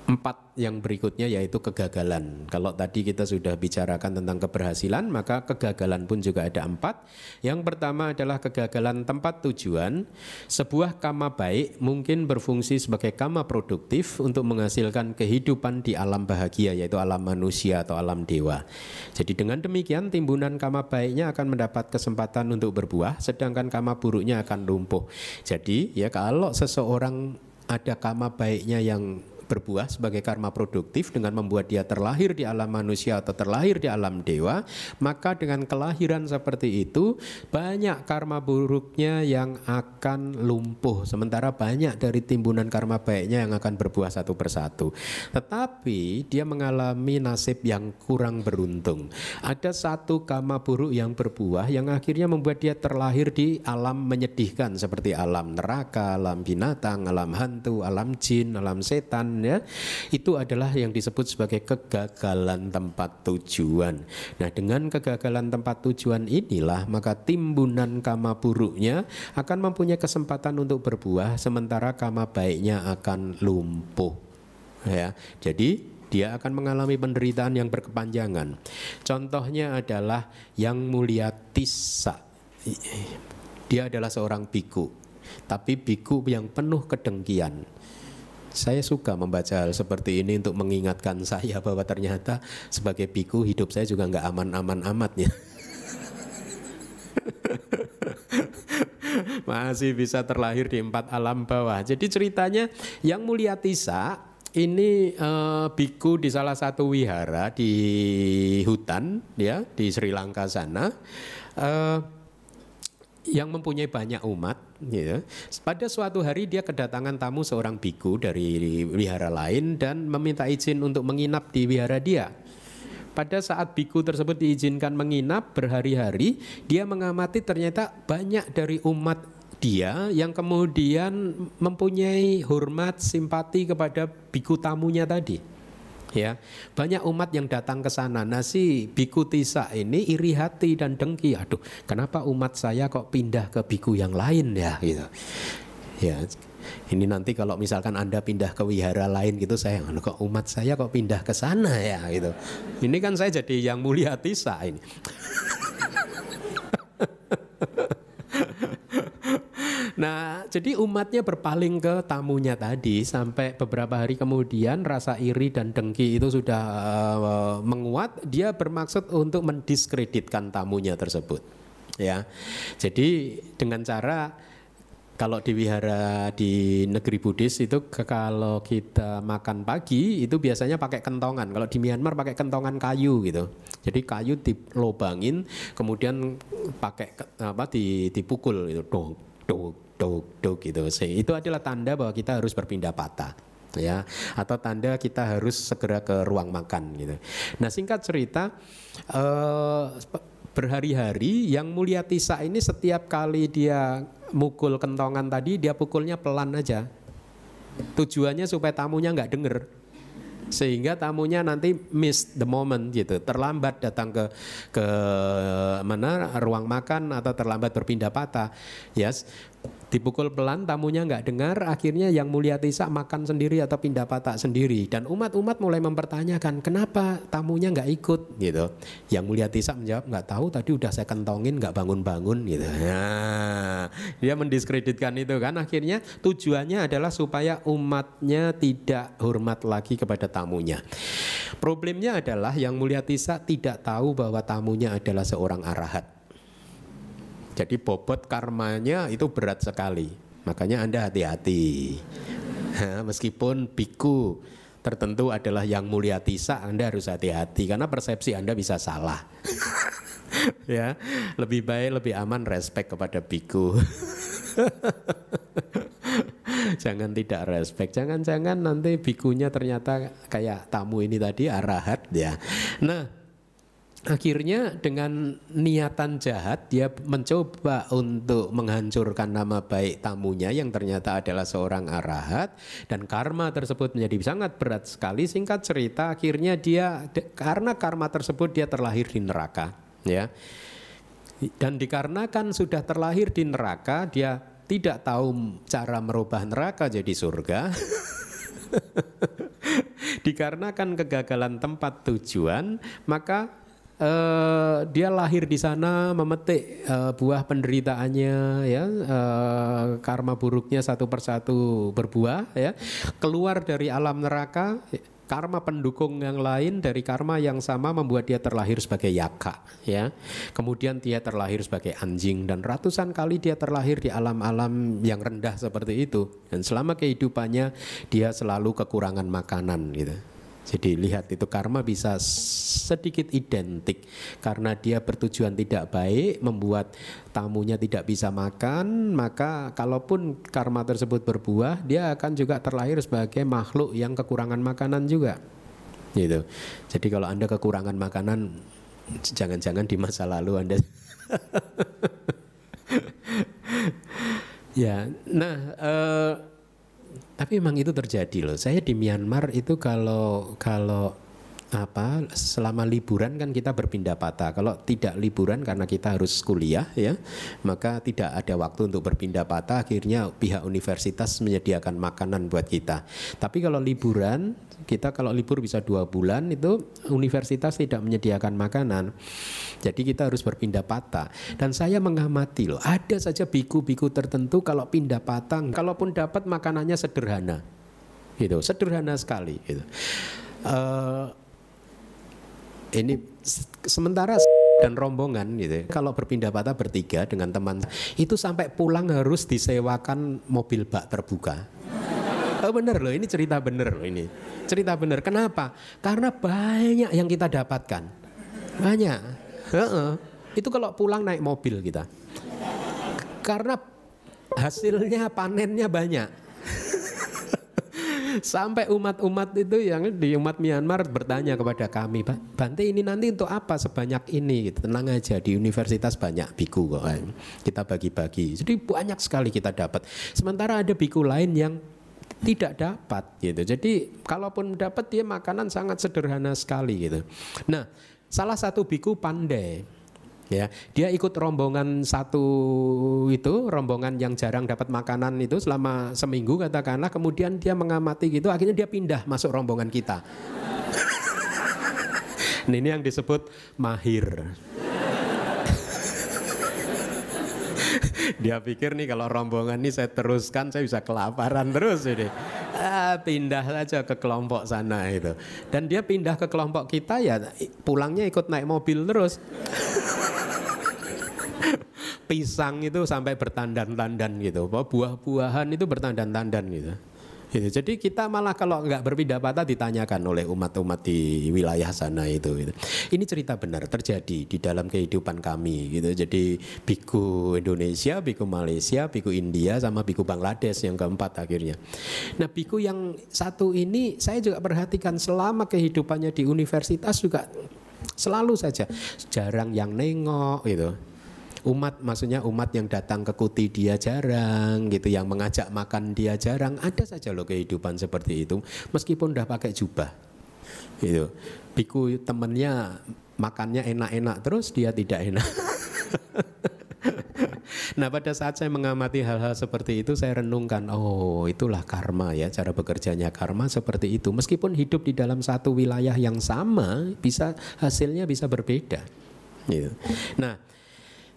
empat yang berikutnya yaitu kegagalan. Kalau tadi kita sudah bicarakan tentang keberhasilan, maka kegagalan pun juga ada empat. Yang pertama adalah kegagalan tempat tujuan. Sebuah kama baik mungkin berfungsi sebagai kama produktif untuk menghasilkan kehidupan di alam bahagia, yaitu alam manusia atau alam dewa. Jadi dengan demikian timbunan kama baiknya akan mendapat kesempatan untuk berbuah, sedangkan kama buruknya akan lumpuh. Jadi ya kalau seseorang ada kama baiknya yang berbuah sebagai karma produktif dengan membuat dia terlahir di alam manusia atau terlahir di alam dewa, maka dengan kelahiran seperti itu banyak karma buruknya yang akan lumpuh sementara banyak dari timbunan karma baiknya yang akan berbuah satu persatu. Tetapi dia mengalami nasib yang kurang beruntung. Ada satu karma buruk yang berbuah yang akhirnya membuat dia terlahir di alam menyedihkan seperti alam neraka, alam binatang, alam hantu, alam jin, alam setan ya. Itu adalah yang disebut sebagai kegagalan tempat tujuan. Nah, dengan kegagalan tempat tujuan inilah maka timbunan kama buruknya akan mempunyai kesempatan untuk berbuah sementara kama baiknya akan lumpuh. Ya. Jadi dia akan mengalami penderitaan yang berkepanjangan. Contohnya adalah yang mulia Tisa. Dia adalah seorang biku, tapi biku yang penuh kedengkian. Saya suka membaca hal seperti ini untuk mengingatkan saya bahwa ternyata sebagai biku hidup saya juga nggak aman-aman amat ya. Masih bisa terlahir di empat alam bawah. Jadi ceritanya yang mulia Tisa ini uh, biku di salah satu wihara di hutan ya di Sri Lanka sana. Uh, yang mempunyai banyak umat gitu. Pada suatu hari dia kedatangan tamu seorang biku dari wihara lain dan meminta izin untuk menginap di wihara dia. Pada saat biku tersebut diizinkan menginap berhari-hari, dia mengamati ternyata banyak dari umat dia yang kemudian mempunyai hormat simpati kepada biku tamunya tadi ya. Banyak umat yang datang ke sana nah si biku tisa ini iri hati dan dengki. Aduh kenapa umat saya kok pindah ke biku yang lain ya gitu. Ya ini nanti kalau misalkan anda pindah ke wihara lain gitu saya kok umat saya kok pindah ke sana ya? Gitu. Ini kan saya jadi yang mulia tisa ini Nah, jadi umatnya berpaling ke tamunya tadi sampai beberapa hari kemudian rasa iri dan dengki itu sudah uh, menguat. Dia bermaksud untuk mendiskreditkan tamunya tersebut. Ya, jadi dengan cara kalau di wihara di negeri Buddhis itu kalau kita makan pagi itu biasanya pakai kentongan. Kalau di Myanmar pakai kentongan kayu gitu. Jadi kayu dilobangin kemudian pakai apa dipukul itu dong dong dok dok gitu. Itu adalah tanda bahwa kita harus berpindah patah ya atau tanda kita harus segera ke ruang makan gitu. Nah singkat cerita uh, berhari-hari yang mulia Tisa ini setiap kali dia mukul kentongan tadi dia pukulnya pelan aja. Tujuannya supaya tamunya nggak denger sehingga tamunya nanti miss the moment gitu terlambat datang ke ke mana ruang makan atau terlambat berpindah patah yes Dipukul pelan, tamunya nggak dengar, akhirnya yang mulia Tisa makan sendiri atau pindah patah sendiri. Dan umat-umat mulai mempertanyakan, kenapa tamunya nggak ikut gitu. Yang mulia Tisa menjawab, nggak tahu tadi udah saya kentongin nggak bangun-bangun gitu. Nah, dia mendiskreditkan itu kan. Akhirnya tujuannya adalah supaya umatnya tidak hormat lagi kepada tamunya. Problemnya adalah yang mulia Tisa tidak tahu bahwa tamunya adalah seorang arahat. Jadi bobot karmanya itu berat sekali. Makanya Anda hati-hati. Meskipun biku tertentu adalah yang mulia tisa, Anda harus hati-hati karena persepsi Anda bisa salah. ya, lebih baik lebih aman respect kepada biku. Jangan tidak respect. Jangan-jangan nanti bikunya ternyata kayak tamu ini tadi arahat ya. Nah, Akhirnya dengan niatan jahat dia mencoba untuk menghancurkan nama baik tamunya yang ternyata adalah seorang arahat dan karma tersebut menjadi sangat berat sekali. Singkat cerita akhirnya dia karena karma tersebut dia terlahir di neraka ya. Dan dikarenakan sudah terlahir di neraka dia tidak tahu cara merubah neraka jadi surga. dikarenakan kegagalan tempat tujuan maka uh, dia lahir di sana memetik uh, buah penderitaannya ya. Uh, karma buruknya satu persatu berbuah ya. Keluar dari alam neraka karma pendukung yang lain dari karma yang sama membuat dia terlahir sebagai yaka ya. Kemudian dia terlahir sebagai anjing dan ratusan kali dia terlahir di alam-alam yang rendah seperti itu. Dan selama kehidupannya dia selalu kekurangan makanan gitu jadi lihat itu karma bisa sedikit identik karena dia bertujuan tidak baik membuat tamunya tidak bisa makan maka kalaupun karma tersebut berbuah dia akan juga terlahir sebagai makhluk yang kekurangan makanan juga. Gitu. Jadi kalau Anda kekurangan makanan jangan-jangan di masa lalu Anda ya. Nah, uh, tapi memang itu terjadi loh. Saya di Myanmar itu kalau kalau apa selama liburan kan kita berpindah patah. Kalau tidak liburan karena kita harus kuliah ya, maka tidak ada waktu untuk berpindah patah. Akhirnya pihak universitas menyediakan makanan buat kita. Tapi kalau liburan kita kalau libur bisa dua bulan itu universitas tidak menyediakan makanan. Jadi kita harus berpindah patah. Dan saya mengamati loh, ada saja biku-biku tertentu kalau pindah patah, kalaupun dapat makanannya sederhana, gitu, sederhana sekali. Gitu. Uh, ini sementara dan rombongan gitu. Kalau berpindah patah bertiga dengan teman itu sampai pulang harus disewakan mobil bak terbuka. Oh bener loh, ini cerita bener loh ini. Cerita bener. Kenapa? Karena banyak yang kita dapatkan. Banyak. Uh -uh. Itu kalau pulang naik mobil kita. Karena hasilnya panennya banyak. Sampai umat-umat itu yang di umat Myanmar bertanya kepada kami, Pak, Bante ini nanti untuk apa sebanyak ini? Gitu. Tenang aja, di universitas banyak biku kok. Kan. Kita bagi-bagi. Jadi banyak sekali kita dapat. Sementara ada biku lain yang tidak dapat gitu. Jadi kalaupun dapat dia makanan sangat sederhana sekali gitu. Nah, salah satu biku pandai ya dia ikut rombongan satu itu rombongan yang jarang dapat makanan itu selama seminggu katakanlah kemudian dia mengamati gitu akhirnya dia pindah masuk rombongan kita. Nah, ini yang disebut mahir. Dia pikir nih kalau rombongan ini saya teruskan saya bisa kelaparan terus ini. Ah, pindah saja ke kelompok sana itu. Dan dia pindah ke kelompok kita ya pulangnya ikut naik mobil terus pisang itu sampai bertandan-tandan gitu, buah-buahan itu bertandan-tandan gitu. Gitu. Jadi kita malah kalau nggak berpindah patah ditanyakan oleh umat-umat di wilayah sana itu. Gitu. Ini cerita benar terjadi di dalam kehidupan kami gitu. Jadi biku Indonesia, biku Malaysia, biku India sama biku Bangladesh yang keempat akhirnya. Nah biku yang satu ini saya juga perhatikan selama kehidupannya di universitas juga selalu saja jarang yang nengok gitu umat maksudnya umat yang datang ke kuti dia jarang gitu yang mengajak makan dia jarang. Ada saja loh kehidupan seperti itu meskipun udah pakai jubah. Gitu. Biku temennya makannya enak-enak terus dia tidak enak. Nah pada saat saya mengamati hal-hal seperti itu saya renungkan oh itulah karma ya cara bekerjanya karma seperti itu. Meskipun hidup di dalam satu wilayah yang sama bisa hasilnya bisa berbeda. Gitu. Nah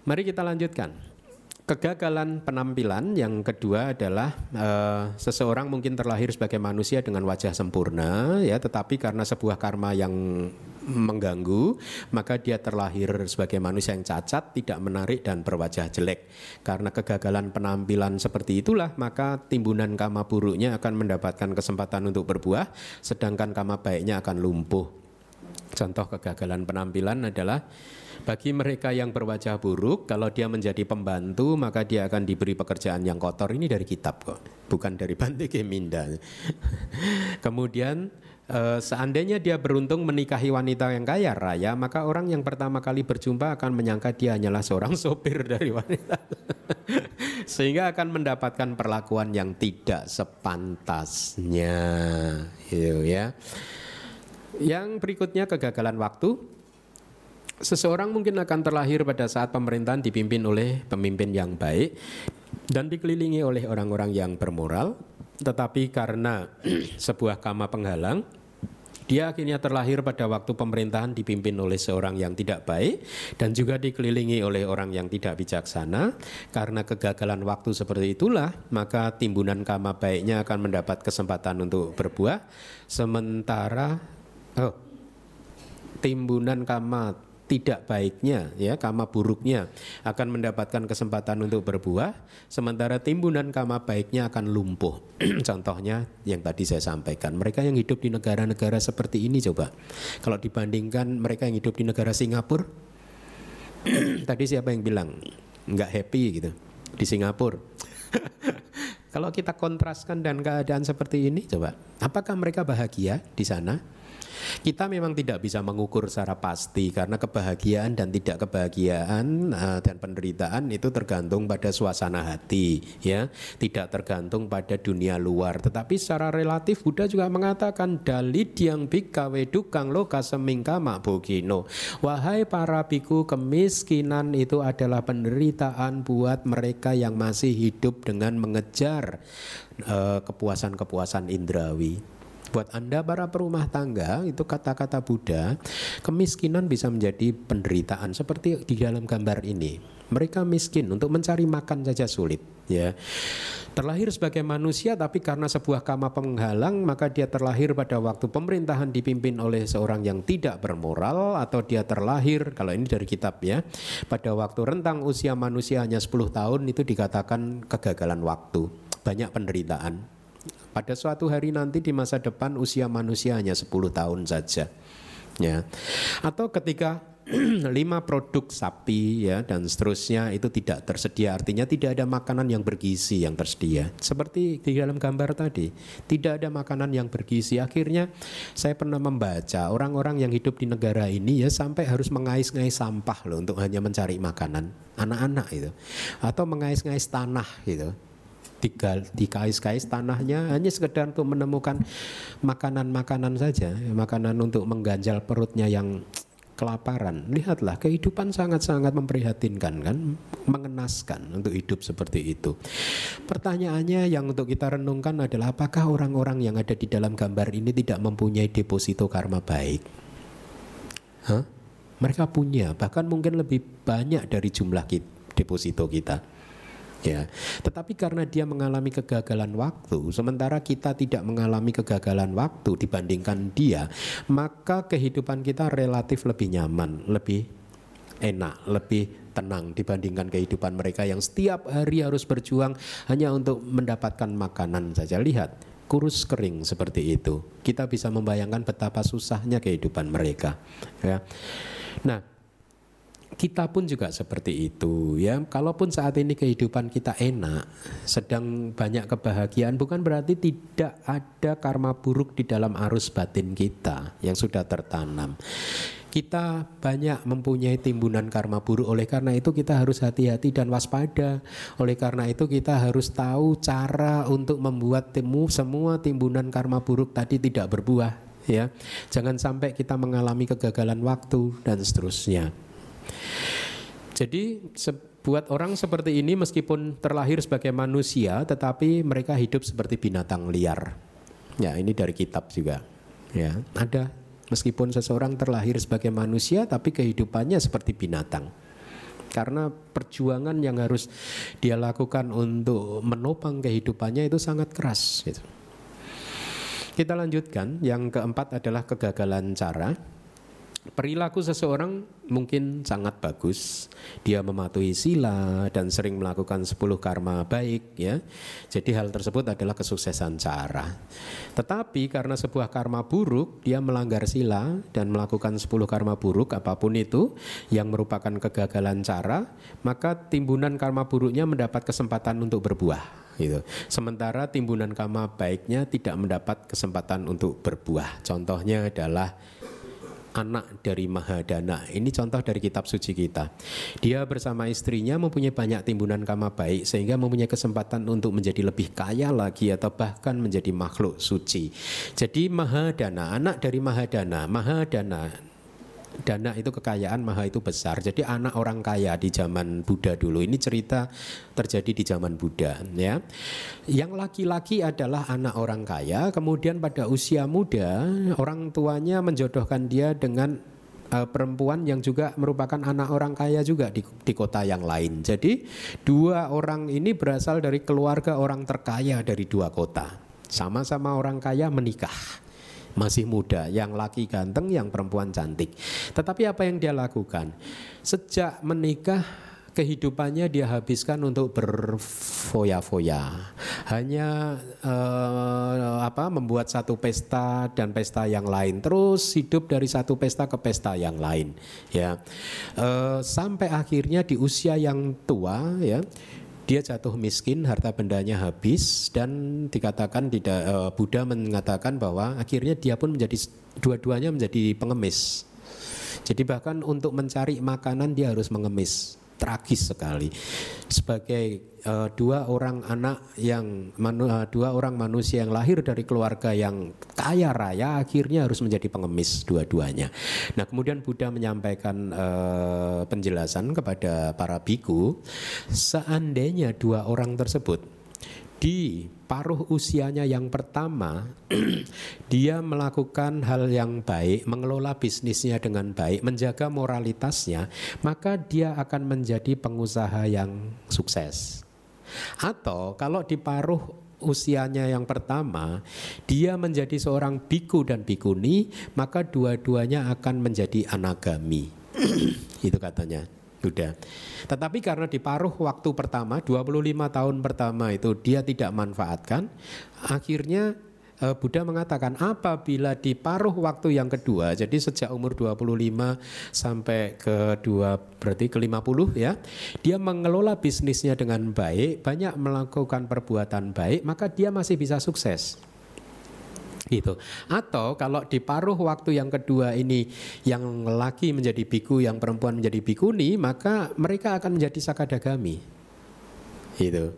Mari kita lanjutkan. Kegagalan penampilan yang kedua adalah uh, seseorang mungkin terlahir sebagai manusia dengan wajah sempurna ya tetapi karena sebuah karma yang mengganggu maka dia terlahir sebagai manusia yang cacat tidak menarik dan berwajah jelek karena kegagalan penampilan seperti itulah maka timbunan kama buruknya akan mendapatkan kesempatan untuk berbuah sedangkan kama baiknya akan lumpuh contoh kegagalan penampilan adalah bagi mereka yang berwajah buruk, kalau dia menjadi pembantu, maka dia akan diberi pekerjaan yang kotor. Ini dari kitab kok, bukan dari Bante Geminda. Kemudian eh, seandainya dia beruntung menikahi wanita yang kaya raya, maka orang yang pertama kali berjumpa akan menyangka dia hanyalah seorang sopir dari wanita. Sehingga akan mendapatkan perlakuan yang tidak sepantasnya. Gitu ya. Yang berikutnya kegagalan waktu Seseorang mungkin akan terlahir pada saat pemerintahan dipimpin oleh pemimpin yang baik dan dikelilingi oleh orang-orang yang bermoral, tetapi karena sebuah kama penghalang, Dia akhirnya terlahir pada waktu pemerintahan dipimpin oleh seorang yang tidak baik dan juga dikelilingi oleh orang yang tidak bijaksana. Karena kegagalan waktu seperti itulah, maka timbunan kama baiknya akan mendapat kesempatan untuk berbuah, sementara oh, timbunan kama tidak baiknya ya kama buruknya akan mendapatkan kesempatan untuk berbuah sementara timbunan kama baiknya akan lumpuh. Contohnya yang tadi saya sampaikan mereka yang hidup di negara-negara seperti ini coba. Kalau dibandingkan mereka yang hidup di negara Singapura tadi siapa yang bilang? Nggak happy gitu di Singapura. Kalau kita kontraskan dan keadaan seperti ini coba apakah mereka bahagia di sana kita memang tidak bisa mengukur secara pasti karena kebahagiaan dan tidak kebahagiaan uh, dan penderitaan itu tergantung pada suasana hati, ya, tidak tergantung pada dunia luar. Tetapi secara relatif Buddha juga mengatakan dalit yang bikawe dukang loka semingka bogino. Wahai para biku, kemiskinan itu adalah penderitaan buat mereka yang masih hidup dengan mengejar uh, kepuasan-kepuasan indrawi. Buat Anda para perumah tangga, itu kata-kata Buddha, kemiskinan bisa menjadi penderitaan seperti di dalam gambar ini. Mereka miskin untuk mencari makan saja sulit, ya. Terlahir sebagai manusia tapi karena sebuah kama penghalang maka dia terlahir pada waktu pemerintahan dipimpin oleh seorang yang tidak bermoral atau dia terlahir kalau ini dari kitab ya pada waktu rentang usia manusia hanya 10 tahun itu dikatakan kegagalan waktu banyak penderitaan pada suatu hari nanti di masa depan usia manusia hanya 10 tahun saja. Ya. Atau ketika lima produk sapi ya dan seterusnya itu tidak tersedia artinya tidak ada makanan yang bergizi yang tersedia seperti di dalam gambar tadi tidak ada makanan yang bergizi akhirnya saya pernah membaca orang-orang yang hidup di negara ini ya sampai harus mengais-ngais sampah loh untuk hanya mencari makanan anak-anak itu atau mengais-ngais tanah gitu tinggal dikais-kais tanahnya hanya sekedar untuk menemukan makanan-makanan saja, makanan untuk mengganjal perutnya yang kelaparan. Lihatlah kehidupan sangat-sangat memprihatinkan kan, mengenaskan untuk hidup seperti itu. Pertanyaannya yang untuk kita renungkan adalah apakah orang-orang yang ada di dalam gambar ini tidak mempunyai deposito karma baik? Hah? Mereka punya, bahkan mungkin lebih banyak dari jumlah deposito kita ya. Tetapi karena dia mengalami kegagalan waktu, sementara kita tidak mengalami kegagalan waktu dibandingkan dia, maka kehidupan kita relatif lebih nyaman, lebih enak, lebih tenang dibandingkan kehidupan mereka yang setiap hari harus berjuang hanya untuk mendapatkan makanan saja. Lihat, kurus kering seperti itu. Kita bisa membayangkan betapa susahnya kehidupan mereka, ya. Nah, kita pun juga seperti itu ya. Kalaupun saat ini kehidupan kita enak, sedang banyak kebahagiaan, bukan berarti tidak ada karma buruk di dalam arus batin kita yang sudah tertanam. Kita banyak mempunyai timbunan karma buruk, oleh karena itu kita harus hati-hati dan waspada. Oleh karena itu kita harus tahu cara untuk membuat timu semua timbunan karma buruk tadi tidak berbuah ya. Jangan sampai kita mengalami kegagalan waktu dan seterusnya. Jadi buat orang seperti ini meskipun terlahir sebagai manusia tetapi mereka hidup seperti binatang liar. Ya, ini dari kitab juga. Ya, ada meskipun seseorang terlahir sebagai manusia tapi kehidupannya seperti binatang. Karena perjuangan yang harus dia lakukan untuk menopang kehidupannya itu sangat keras gitu. Kita lanjutkan, yang keempat adalah kegagalan cara. Perilaku seseorang mungkin sangat bagus. Dia mematuhi sila dan sering melakukan 10 karma baik ya. Jadi hal tersebut adalah kesuksesan cara. Tetapi karena sebuah karma buruk, dia melanggar sila dan melakukan 10 karma buruk apa pun itu yang merupakan kegagalan cara, maka timbunan karma buruknya mendapat kesempatan untuk berbuah gitu. Sementara timbunan karma baiknya tidak mendapat kesempatan untuk berbuah. Contohnya adalah anak dari Mahadana. Ini contoh dari kitab suci kita. Dia bersama istrinya mempunyai banyak timbunan kama baik sehingga mempunyai kesempatan untuk menjadi lebih kaya lagi atau bahkan menjadi makhluk suci. Jadi Mahadana, anak dari Mahadana, Mahadana dana itu kekayaan maha itu besar. Jadi anak orang kaya di zaman Buddha dulu ini cerita terjadi di zaman Buddha ya. Yang laki-laki adalah anak orang kaya, kemudian pada usia muda orang tuanya menjodohkan dia dengan uh, perempuan yang juga merupakan anak orang kaya juga di, di kota yang lain. Jadi dua orang ini berasal dari keluarga orang terkaya dari dua kota. Sama-sama orang kaya menikah masih muda, yang laki ganteng, yang perempuan cantik. Tetapi apa yang dia lakukan? Sejak menikah kehidupannya dia habiskan untuk berfoya-foya. Hanya uh, apa membuat satu pesta dan pesta yang lain. Terus hidup dari satu pesta ke pesta yang lain, ya. Uh, sampai akhirnya di usia yang tua, ya dia jatuh miskin, harta bendanya habis dan dikatakan tidak uh, Buddha mengatakan bahwa akhirnya dia pun menjadi dua-duanya menjadi pengemis. Jadi bahkan untuk mencari makanan dia harus mengemis tragis sekali sebagai uh, dua orang anak yang manu, uh, dua orang manusia yang lahir dari keluarga yang kaya raya akhirnya harus menjadi pengemis dua-duanya. Nah kemudian Buddha menyampaikan uh, penjelasan kepada para biku seandainya dua orang tersebut di paruh usianya yang pertama dia melakukan hal yang baik, mengelola bisnisnya dengan baik, menjaga moralitasnya, maka dia akan menjadi pengusaha yang sukses. Atau kalau di paruh usianya yang pertama dia menjadi seorang biku dan bikuni, maka dua-duanya akan menjadi anagami. Itu katanya. Sudah. Tetapi karena di paruh waktu pertama 25 tahun pertama itu dia tidak manfaatkan, akhirnya eh, Buddha mengatakan apabila di paruh waktu yang kedua, jadi sejak umur 25 sampai ke dua berarti ke 50 ya, dia mengelola bisnisnya dengan baik, banyak melakukan perbuatan baik, maka dia masih bisa sukses gitu. Atau kalau di paruh waktu yang kedua ini yang laki menjadi biku, yang perempuan menjadi bikuni, maka mereka akan menjadi sakadagami. Gitu.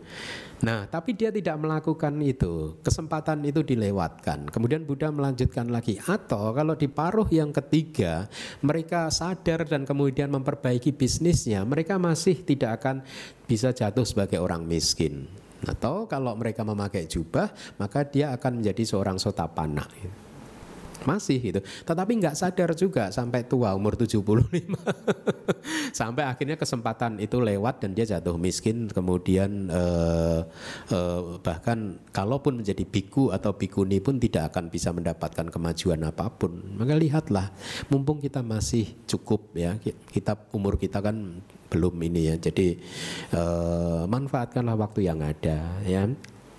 Nah, tapi dia tidak melakukan itu. Kesempatan itu dilewatkan. Kemudian Buddha melanjutkan lagi. Atau kalau di paruh yang ketiga, mereka sadar dan kemudian memperbaiki bisnisnya, mereka masih tidak akan bisa jatuh sebagai orang miskin. Atau kalau mereka memakai jubah, maka dia akan menjadi seorang sotapana. Masih itu. Tetapi nggak sadar juga sampai tua umur 75. sampai akhirnya kesempatan itu lewat dan dia jatuh miskin kemudian eh, eh, bahkan kalaupun menjadi biku atau bikuni pun tidak akan bisa mendapatkan kemajuan apa pun. Maka lihatlah mumpung kita masih cukup ya kita umur kita kan belum ini ya. Jadi uh, manfaatkanlah waktu yang ada ya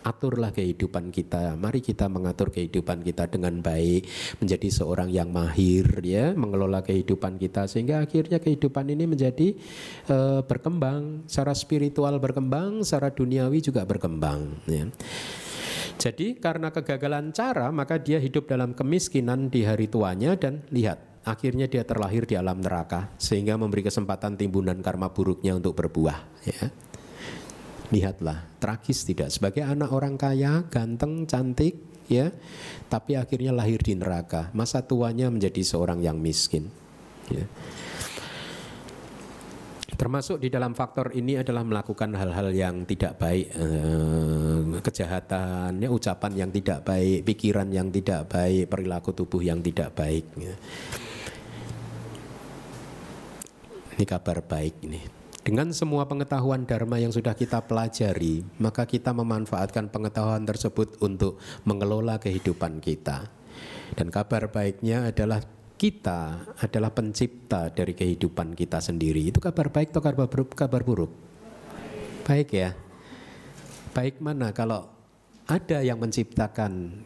aturlah kehidupan kita. Mari kita mengatur kehidupan kita dengan baik, menjadi seorang yang mahir ya, mengelola kehidupan kita sehingga akhirnya kehidupan ini menjadi uh, berkembang, secara spiritual berkembang, secara duniawi juga berkembang ya. Jadi karena kegagalan cara maka dia hidup dalam kemiskinan di hari tuanya dan lihat akhirnya dia terlahir di alam neraka sehingga memberi kesempatan timbunan karma buruknya untuk berbuah ya. Lihatlah, tragis tidak sebagai anak orang kaya, ganteng, cantik ya, tapi akhirnya lahir di neraka. Masa tuanya menjadi seorang yang miskin. Ya. Termasuk di dalam faktor ini adalah melakukan hal-hal yang tidak baik, eh, kejahatan, ya, ucapan yang tidak baik, pikiran yang tidak baik, perilaku tubuh yang tidak baik. Ya. Ini kabar baik ini. Dengan semua pengetahuan dharma yang sudah kita pelajari, maka kita memanfaatkan pengetahuan tersebut untuk mengelola kehidupan kita. Dan kabar baiknya adalah kita adalah pencipta dari kehidupan kita sendiri. Itu kabar baik atau kabar buruk? Kabar buruk. Baik ya. Baik mana kalau ada yang menciptakan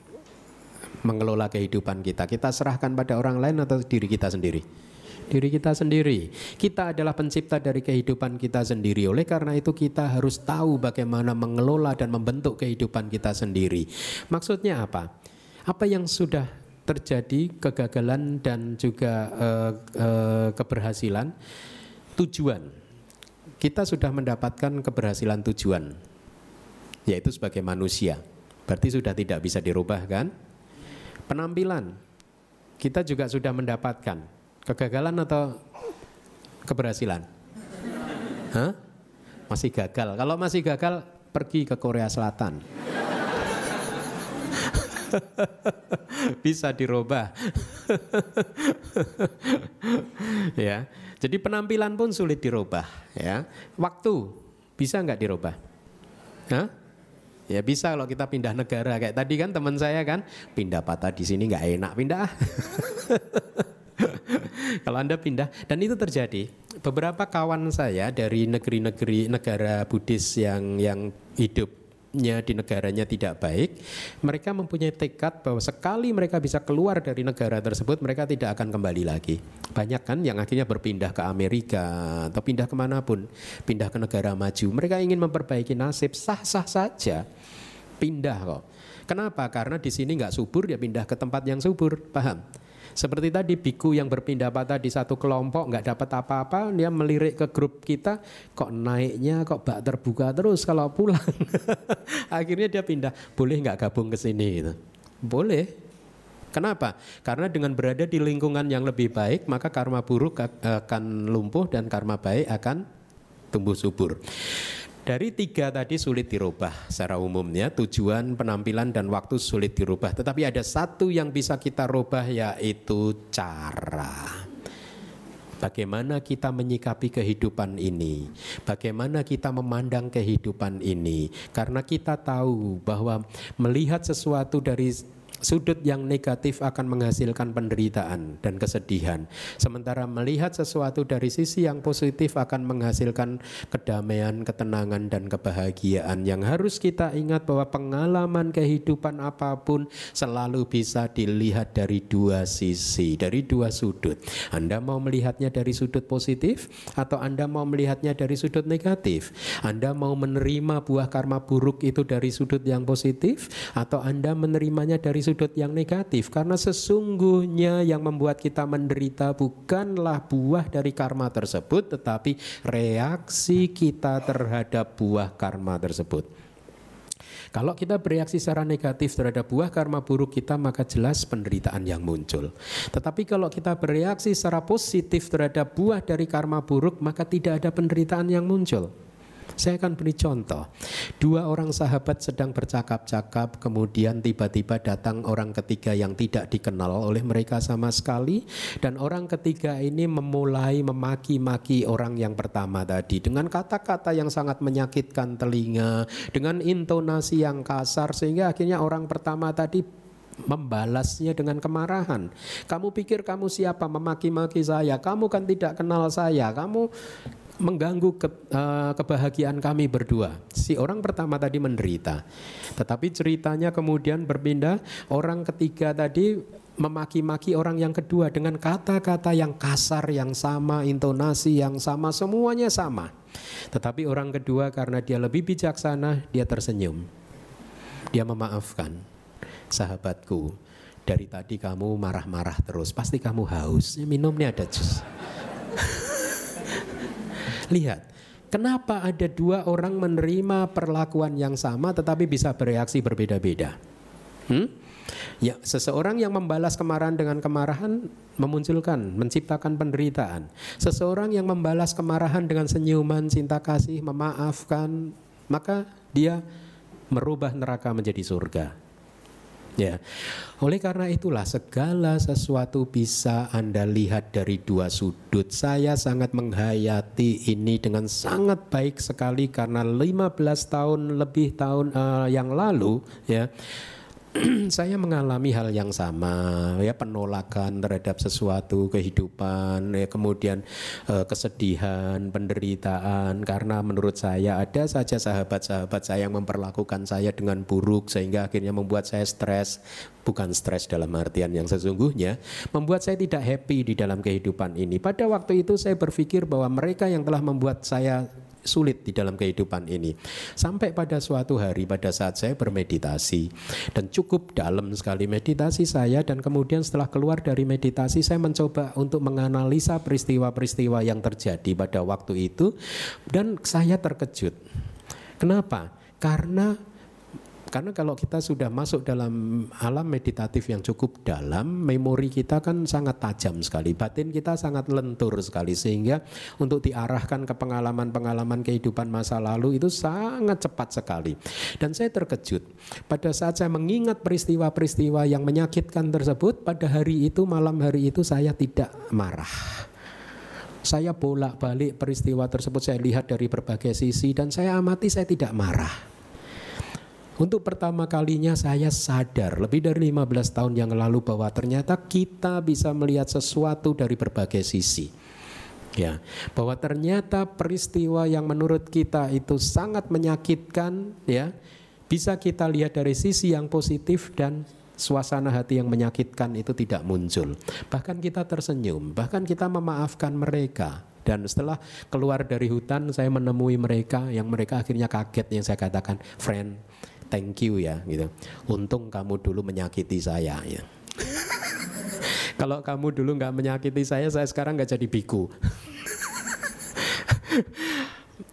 mengelola kehidupan kita. Kita serahkan pada orang lain atau diri kita sendiri? Diri kita sendiri. Kita adalah pencipta dari kehidupan kita sendiri. Oleh karena itu kita harus tahu bagaimana mengelola dan membentuk kehidupan kita sendiri. Maksudnya apa? Apa yang sudah terjadi kegagalan dan juga uh, uh, keberhasilan tujuan. Kita sudah mendapatkan keberhasilan tujuan yaitu sebagai manusia. Berarti sudah tidak bisa dirubah kan? Penampilan kita juga sudah mendapatkan Kegagalan atau keberhasilan? Hah? Masih gagal. Kalau masih gagal, pergi ke Korea Selatan. Bisa dirubah. ya. Jadi penampilan pun sulit dirubah, ya. Waktu bisa nggak dirubah? Hah? Ya bisa kalau kita pindah negara kayak tadi kan teman saya kan pindah patah di sini nggak enak pindah. kalau anda pindah dan itu terjadi beberapa kawan saya dari negeri-negeri negara Buddhis yang yang hidup nya di negaranya tidak baik, mereka mempunyai tekad bahwa sekali mereka bisa keluar dari negara tersebut, mereka tidak akan kembali lagi. Banyak kan yang akhirnya berpindah ke Amerika atau pindah ke mana pun, pindah ke negara maju. Mereka ingin memperbaiki nasib, sah-sah saja, pindah kok. Kenapa? Karena di sini nggak subur, dia pindah ke tempat yang subur, paham? Seperti tadi biku yang berpindah patah di satu kelompok nggak dapat apa-apa, dia melirik ke grup kita, kok naiknya kok bak terbuka terus kalau pulang. Akhirnya dia pindah, boleh nggak gabung ke sini gitu. Boleh. Kenapa? Karena dengan berada di lingkungan yang lebih baik, maka karma buruk akan lumpuh dan karma baik akan tumbuh subur. Dari tiga tadi sulit dirubah secara umumnya tujuan penampilan dan waktu sulit dirubah. Tetapi ada satu yang bisa kita rubah yaitu cara. Bagaimana kita menyikapi kehidupan ini, bagaimana kita memandang kehidupan ini, karena kita tahu bahwa melihat sesuatu dari sudut yang negatif akan menghasilkan penderitaan dan kesedihan. Sementara melihat sesuatu dari sisi yang positif akan menghasilkan kedamaian, ketenangan dan kebahagiaan. Yang harus kita ingat bahwa pengalaman kehidupan apa pun selalu bisa dilihat dari dua sisi, dari dua sudut. Anda mau melihatnya dari sudut positif atau Anda mau melihatnya dari sudut negatif? Anda mau menerima buah karma buruk itu dari sudut yang positif atau Anda menerimanya dari sudut yang negatif karena sesungguhnya yang membuat kita menderita bukanlah buah dari karma tersebut tetapi reaksi kita terhadap buah karma tersebut. Kalau kita bereaksi secara negatif terhadap buah karma buruk kita maka jelas penderitaan yang muncul. Tetapi kalau kita bereaksi secara positif terhadap buah dari karma buruk maka tidak ada penderitaan yang muncul. Saya akan beri contoh. Dua orang sahabat sedang bercakap-cakap, kemudian tiba-tiba datang orang ketiga yang tidak dikenal oleh mereka sama sekali, dan orang ketiga ini memulai memaki-maki orang yang pertama tadi dengan kata-kata yang sangat menyakitkan telinga, dengan intonasi yang kasar, sehingga akhirnya orang pertama tadi membalasnya dengan kemarahan. Kamu pikir kamu siapa memaki-maki saya? Kamu kan tidak kenal saya. Kamu mengganggu ke, uh, kebahagiaan kami berdua. Si orang pertama tadi menderita, tetapi ceritanya kemudian berpindah. Orang ketiga tadi memaki-maki orang yang kedua dengan kata-kata yang kasar, yang sama, intonasi yang sama, semuanya sama. Tetapi orang kedua karena dia lebih bijaksana, dia tersenyum. Dia memaafkan. Sahabatku, dari tadi kamu marah-marah terus, pasti kamu haus. Minum nih ada jus. Lihat, kenapa ada dua orang menerima perlakuan yang sama tetapi bisa bereaksi berbeda-beda? Hmm? Ya, seseorang yang membalas kemarahan dengan kemarahan memunculkan, menciptakan penderitaan. Seseorang yang membalas kemarahan dengan senyuman, cinta kasih, memaafkan, maka dia merubah neraka menjadi surga. Ya. Oleh karena itulah segala sesuatu bisa Anda lihat dari dua sudut. Saya sangat menghayati ini dengan sangat baik sekali karena 15 tahun lebih tahun uh, yang lalu ya saya mengalami hal yang sama ya penolakan terhadap sesuatu kehidupan ya kemudian eh, kesedihan penderitaan. Karena menurut saya ada saja sahabat-sahabat saya yang memperlakukan saya dengan buruk sehingga akhirnya membuat saya stres. Bukan stres dalam artian yang sesungguhnya membuat saya tidak happy di dalam kehidupan ini. Pada waktu itu saya berpikir bahwa mereka yang telah membuat saya sulit di dalam kehidupan ini. Sampai pada suatu hari pada saat saya bermeditasi dan cukup dalam sekali meditasi saya dan kemudian setelah keluar dari meditasi saya mencoba untuk menganalisa peristiwa-peristiwa yang terjadi pada waktu itu dan saya terkejut. Kenapa? Karena Karena kalau kita sudah masuk dalam alam meditatif yang cukup dalam, memori kita kan sangat tajam sekali, batin kita sangat lentur sekali sehingga untuk diarahkan ke pengalaman-pengalaman kehidupan masa lalu itu sangat cepat sekali. Dan saya terkejut pada saat saya mengingat peristiwa-peristiwa yang menyakitkan tersebut pada hari itu malam hari itu saya tidak marah. Saya bolak-balik peristiwa tersebut saya lihat dari berbagai sisi dan saya amati saya tidak marah. Untuk pertama kalinya saya sadar lebih dari 15 tahun yang lalu bahwa ternyata kita bisa melihat sesuatu dari berbagai sisi. Ya, bahwa ternyata peristiwa yang menurut kita itu sangat menyakitkan ya, bisa kita lihat dari sisi yang positif dan suasana hati yang menyakitkan itu tidak muncul. Bahkan kita tersenyum, bahkan kita memaafkan mereka. Dan setelah keluar dari hutan saya menemui mereka yang mereka akhirnya kaget yang saya katakan, friend, thank you ya gitu. Untung kamu dulu menyakiti saya ya. Kalau kamu dulu nggak menyakiti saya, saya sekarang nggak jadi biku.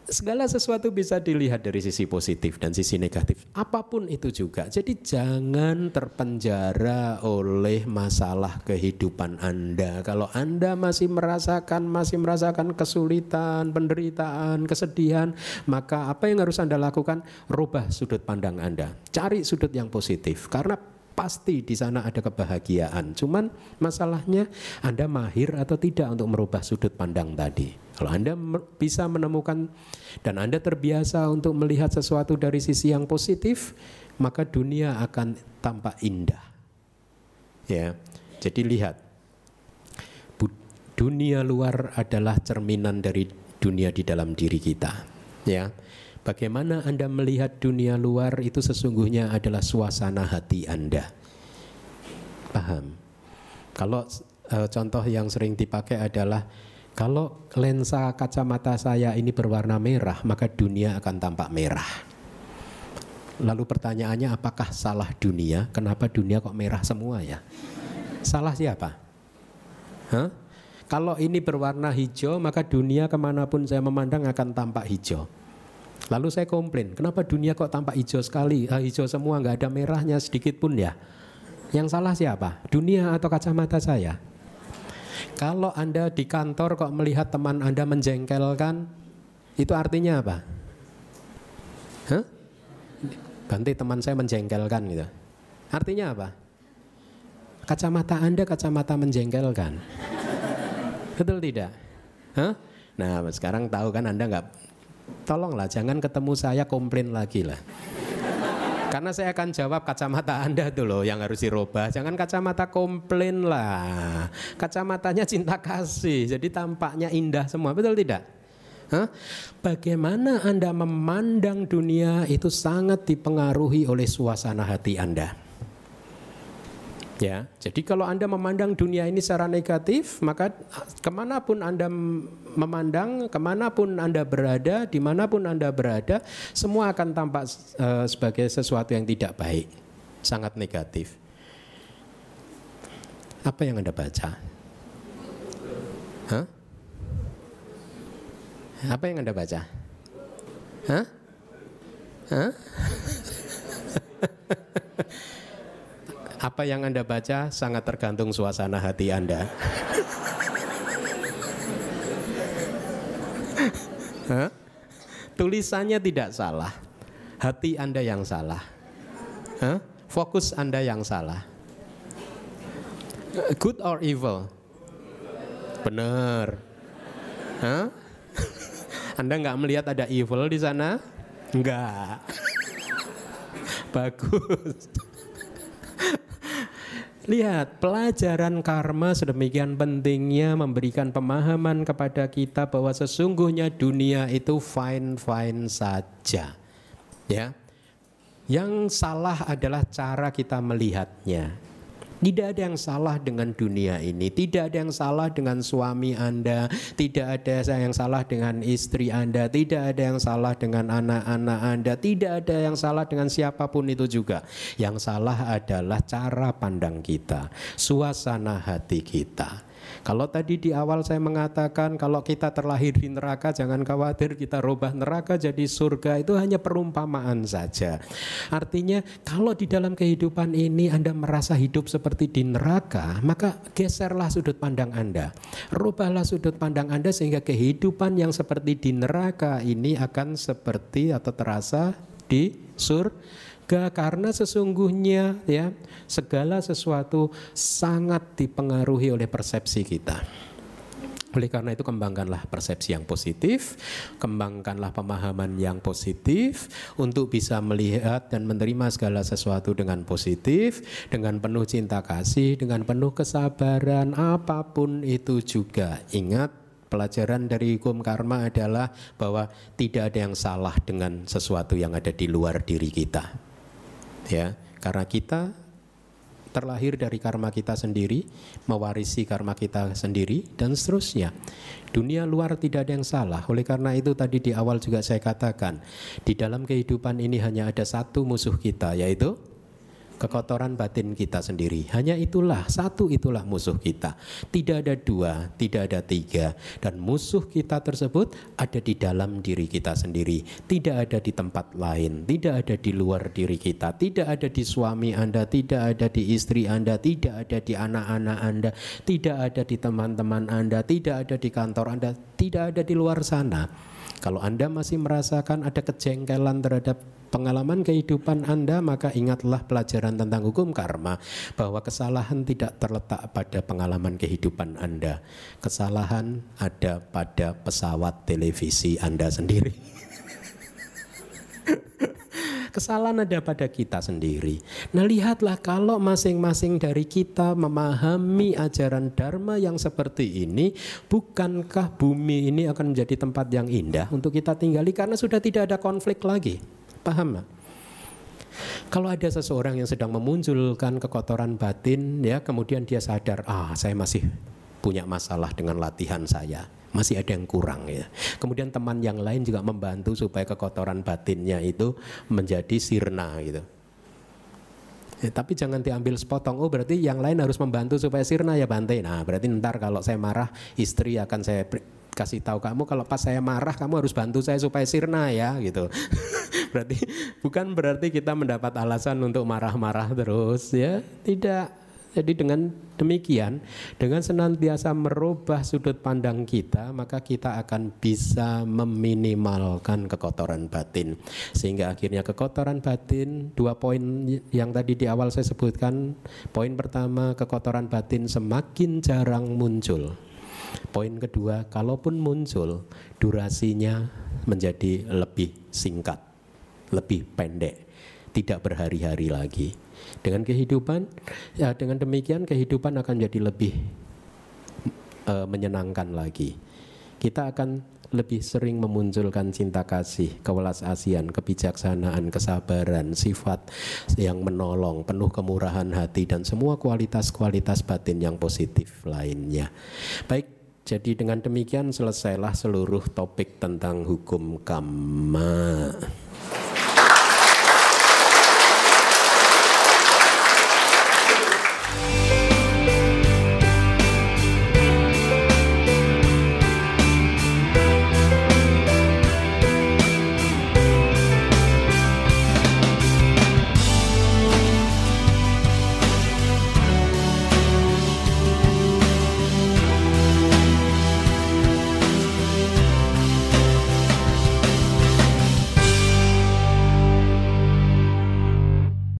segala sesuatu bisa dilihat dari sisi positif dan sisi negatif. Apa pun itu juga. Jadi jangan terpenjara oleh masalah kehidupan Anda. Kalau Anda masih merasakan masih merasakan kesulitan, penderitaan, kesedihan, maka apa yang harus Anda lakukan? Rubah sudut pandang Anda. Cari sudut yang positif karena pasti di sana ada kebahagiaan. Cuman masalahnya Anda mahir atau tidak untuk merubah sudut pandang tadi. Kalau Anda bisa menemukan dan Anda terbiasa untuk melihat sesuatu dari sisi yang positif, maka dunia akan tampak indah. Ya. Jadi lihat dunia luar adalah cerminan dari dunia di dalam diri kita. Ya. Bagaimana Anda melihat dunia luar itu sesungguhnya adalah suasana hati Anda. Paham? Kalau e, contoh yang sering dipakai adalah kalau lensa kacamata saya ini berwarna merah, maka dunia akan tampak merah. Lalu pertanyaannya apakah salah dunia? Kenapa dunia kok merah semua ya? Salah siapa? Hah? Kalau ini berwarna hijau, maka dunia ke mana pun saya memandang akan tampak hijau. Lalu saya komplain, kenapa dunia kok tampak hijau sekali, ah, hijau semua, nggak ada merahnya sedikit pun ya. Yang salah siapa? Dunia atau kacamata saya? Kalau Anda di kantor kok melihat teman Anda menjengkelkan, itu artinya apa? Hah? Ganti teman saya menjengkelkan gitu. Artinya apa? Kacamata Anda kacamata menjengkelkan. Betul tidak? Hah? Nah sekarang tahu kan Anda nggak Tolonglah jangan ketemu saya komplain lagi lah. Karena saya akan jawab kacamata Anda tuh loh yang harus dirubah. Jangan kacamata komplain lah. Kacamatanya cinta kasih. Jadi tampaknya indah semua. Betul tidak? Hah? Bagaimana Anda memandang dunia itu sangat dipengaruhi oleh suasana hati Anda. Ya, jadi kalau Anda memandang dunia ini secara negatif, maka ke mana pun Anda memandang, ke mana pun Anda berada, di mana pun Anda berada, semua akan tampak uh, sebagai sesuatu yang tidak baik, sangat negatif. Apa yang Anda baca? Hah? Apa yang Anda baca? Hah? Hah? apa yang Anda baca sangat tergantung suasana hati Anda. Tulisannya tidak salah, hati Anda yang salah. Hah? Fokus Anda yang salah. Good or evil? Benar. Hah? Anda nggak melihat ada evil di sana? Enggak. Bagus. Lihat, pelajaran karma sedemikian pentingnya memberikan pemahaman kepada kita bahwa sesungguhnya dunia itu fine-fine saja. Ya. Yang salah adalah cara kita melihatnya. Tidak ada yang salah dengan dunia ini, tidak ada yang salah dengan suami Anda, tidak ada yang salah dengan istri Anda, tidak ada yang salah dengan anak-anak Anda, tidak ada yang salah dengan siapa pun itu juga. Yang salah adalah cara pandang kita, suasana hati kita. Kalau tadi di awal saya mengatakan kalau kita terlahir di neraka jangan khawatir kita rubah neraka jadi surga itu hanya perumpamaan saja. Artinya kalau di dalam kehidupan ini Anda merasa hidup seperti di neraka, maka geserlah sudut pandang Anda. Rubahlah sudut pandang Anda sehingga kehidupan yang seperti di neraka ini akan seperti atau terasa di surga karena sesungguhnya ya segala sesuatu sangat dipengaruhi oleh persepsi kita. Oleh karena itu kembangkanlah persepsi yang positif, kembangkanlah pemahaman yang positif untuk bisa melihat dan menerima segala sesuatu dengan positif, dengan penuh cinta kasih, dengan penuh kesabaran, apa pun itu juga. Ingat pelajaran dari hukum karma adalah bahwa tidak ada yang salah dengan sesuatu yang ada di luar diri kita ya karena kita terlahir dari karma kita sendiri, mewarisi karma kita sendiri, dan seterusnya. Dunia luar tidak ada yang salah. Oleh karena itu tadi di awal juga saya katakan, di dalam kehidupan ini hanya ada satu musuh kita, yaitu kekotoran batin kita sendiri. Hanya itulah, satu itulah musuh kita. Tidak ada dua, tidak ada tiga. Dan musuh kita tersebut ada di dalam diri kita sendiri. Tidak ada di tempat lain, tidak ada di luar diri kita. Tidak ada di suami Anda, tidak ada di istri Anda, tidak ada di anak-anak Anda, tidak ada di teman-teman Anda, tidak ada di kantor Anda, tidak ada di luar sana. Kalau Anda masih merasakan ada kejengkelan terhadap pengalaman kehidupan Anda, maka ingatlah pelajaran tentang hukum karma bahwa kesalahan tidak terletak pada pengalaman kehidupan Anda. Kesalahan ada pada pesawat televisi Anda sendiri. Kesalahan ada pada kita sendiri. Nah, lihatlah kalau masing-masing dari kita memahami ajaran Dharma yang seperti ini, bukankah bumi ini akan menjadi tempat yang indah untuk kita tinggali karena sudah tidak ada konflik lagi. Paham Kalau ada seseorang yang sedang memunculkan kekotoran batin, ya kemudian dia sadar, ah saya masih punya masalah dengan latihan saya masih ada yang kurang ya. Kemudian teman yang lain juga membantu supaya kekotoran batinnya itu menjadi sirna gitu. Ya, tapi jangan diambil sepotong. Oh berarti yang lain harus membantu supaya sirna ya Bante. Nah berarti ntar kalau saya marah istri akan saya kasih tahu kamu kalau pas saya marah kamu harus bantu saya supaya sirna ya gitu. berarti bukan berarti kita mendapat alasan untuk marah-marah terus ya. Tidak jadi dengan demikian, dengan senantiasa merubah sudut pandang kita, maka kita akan bisa meminimalkan kekotoran batin. Sehingga akhirnya kekotoran batin, dua poin yang tadi di awal saya sebutkan, poin pertama kekotoran batin semakin jarang muncul. Poin kedua, kalaupun muncul, durasinya menjadi lebih singkat, lebih pendek, tidak berhari-hari lagi. Dengan kehidupan, ya dengan demikian kehidupan akan jadi lebih uh, menyenangkan lagi. Kita akan lebih sering memunculkan cinta kasih, kewelas asian, kebijaksanaan, kesabaran, sifat yang menolong, penuh kemurahan hati dan semua kualitas-kualitas batin yang positif lainnya. Baik, jadi dengan demikian selesailah seluruh topik tentang hukum kamma.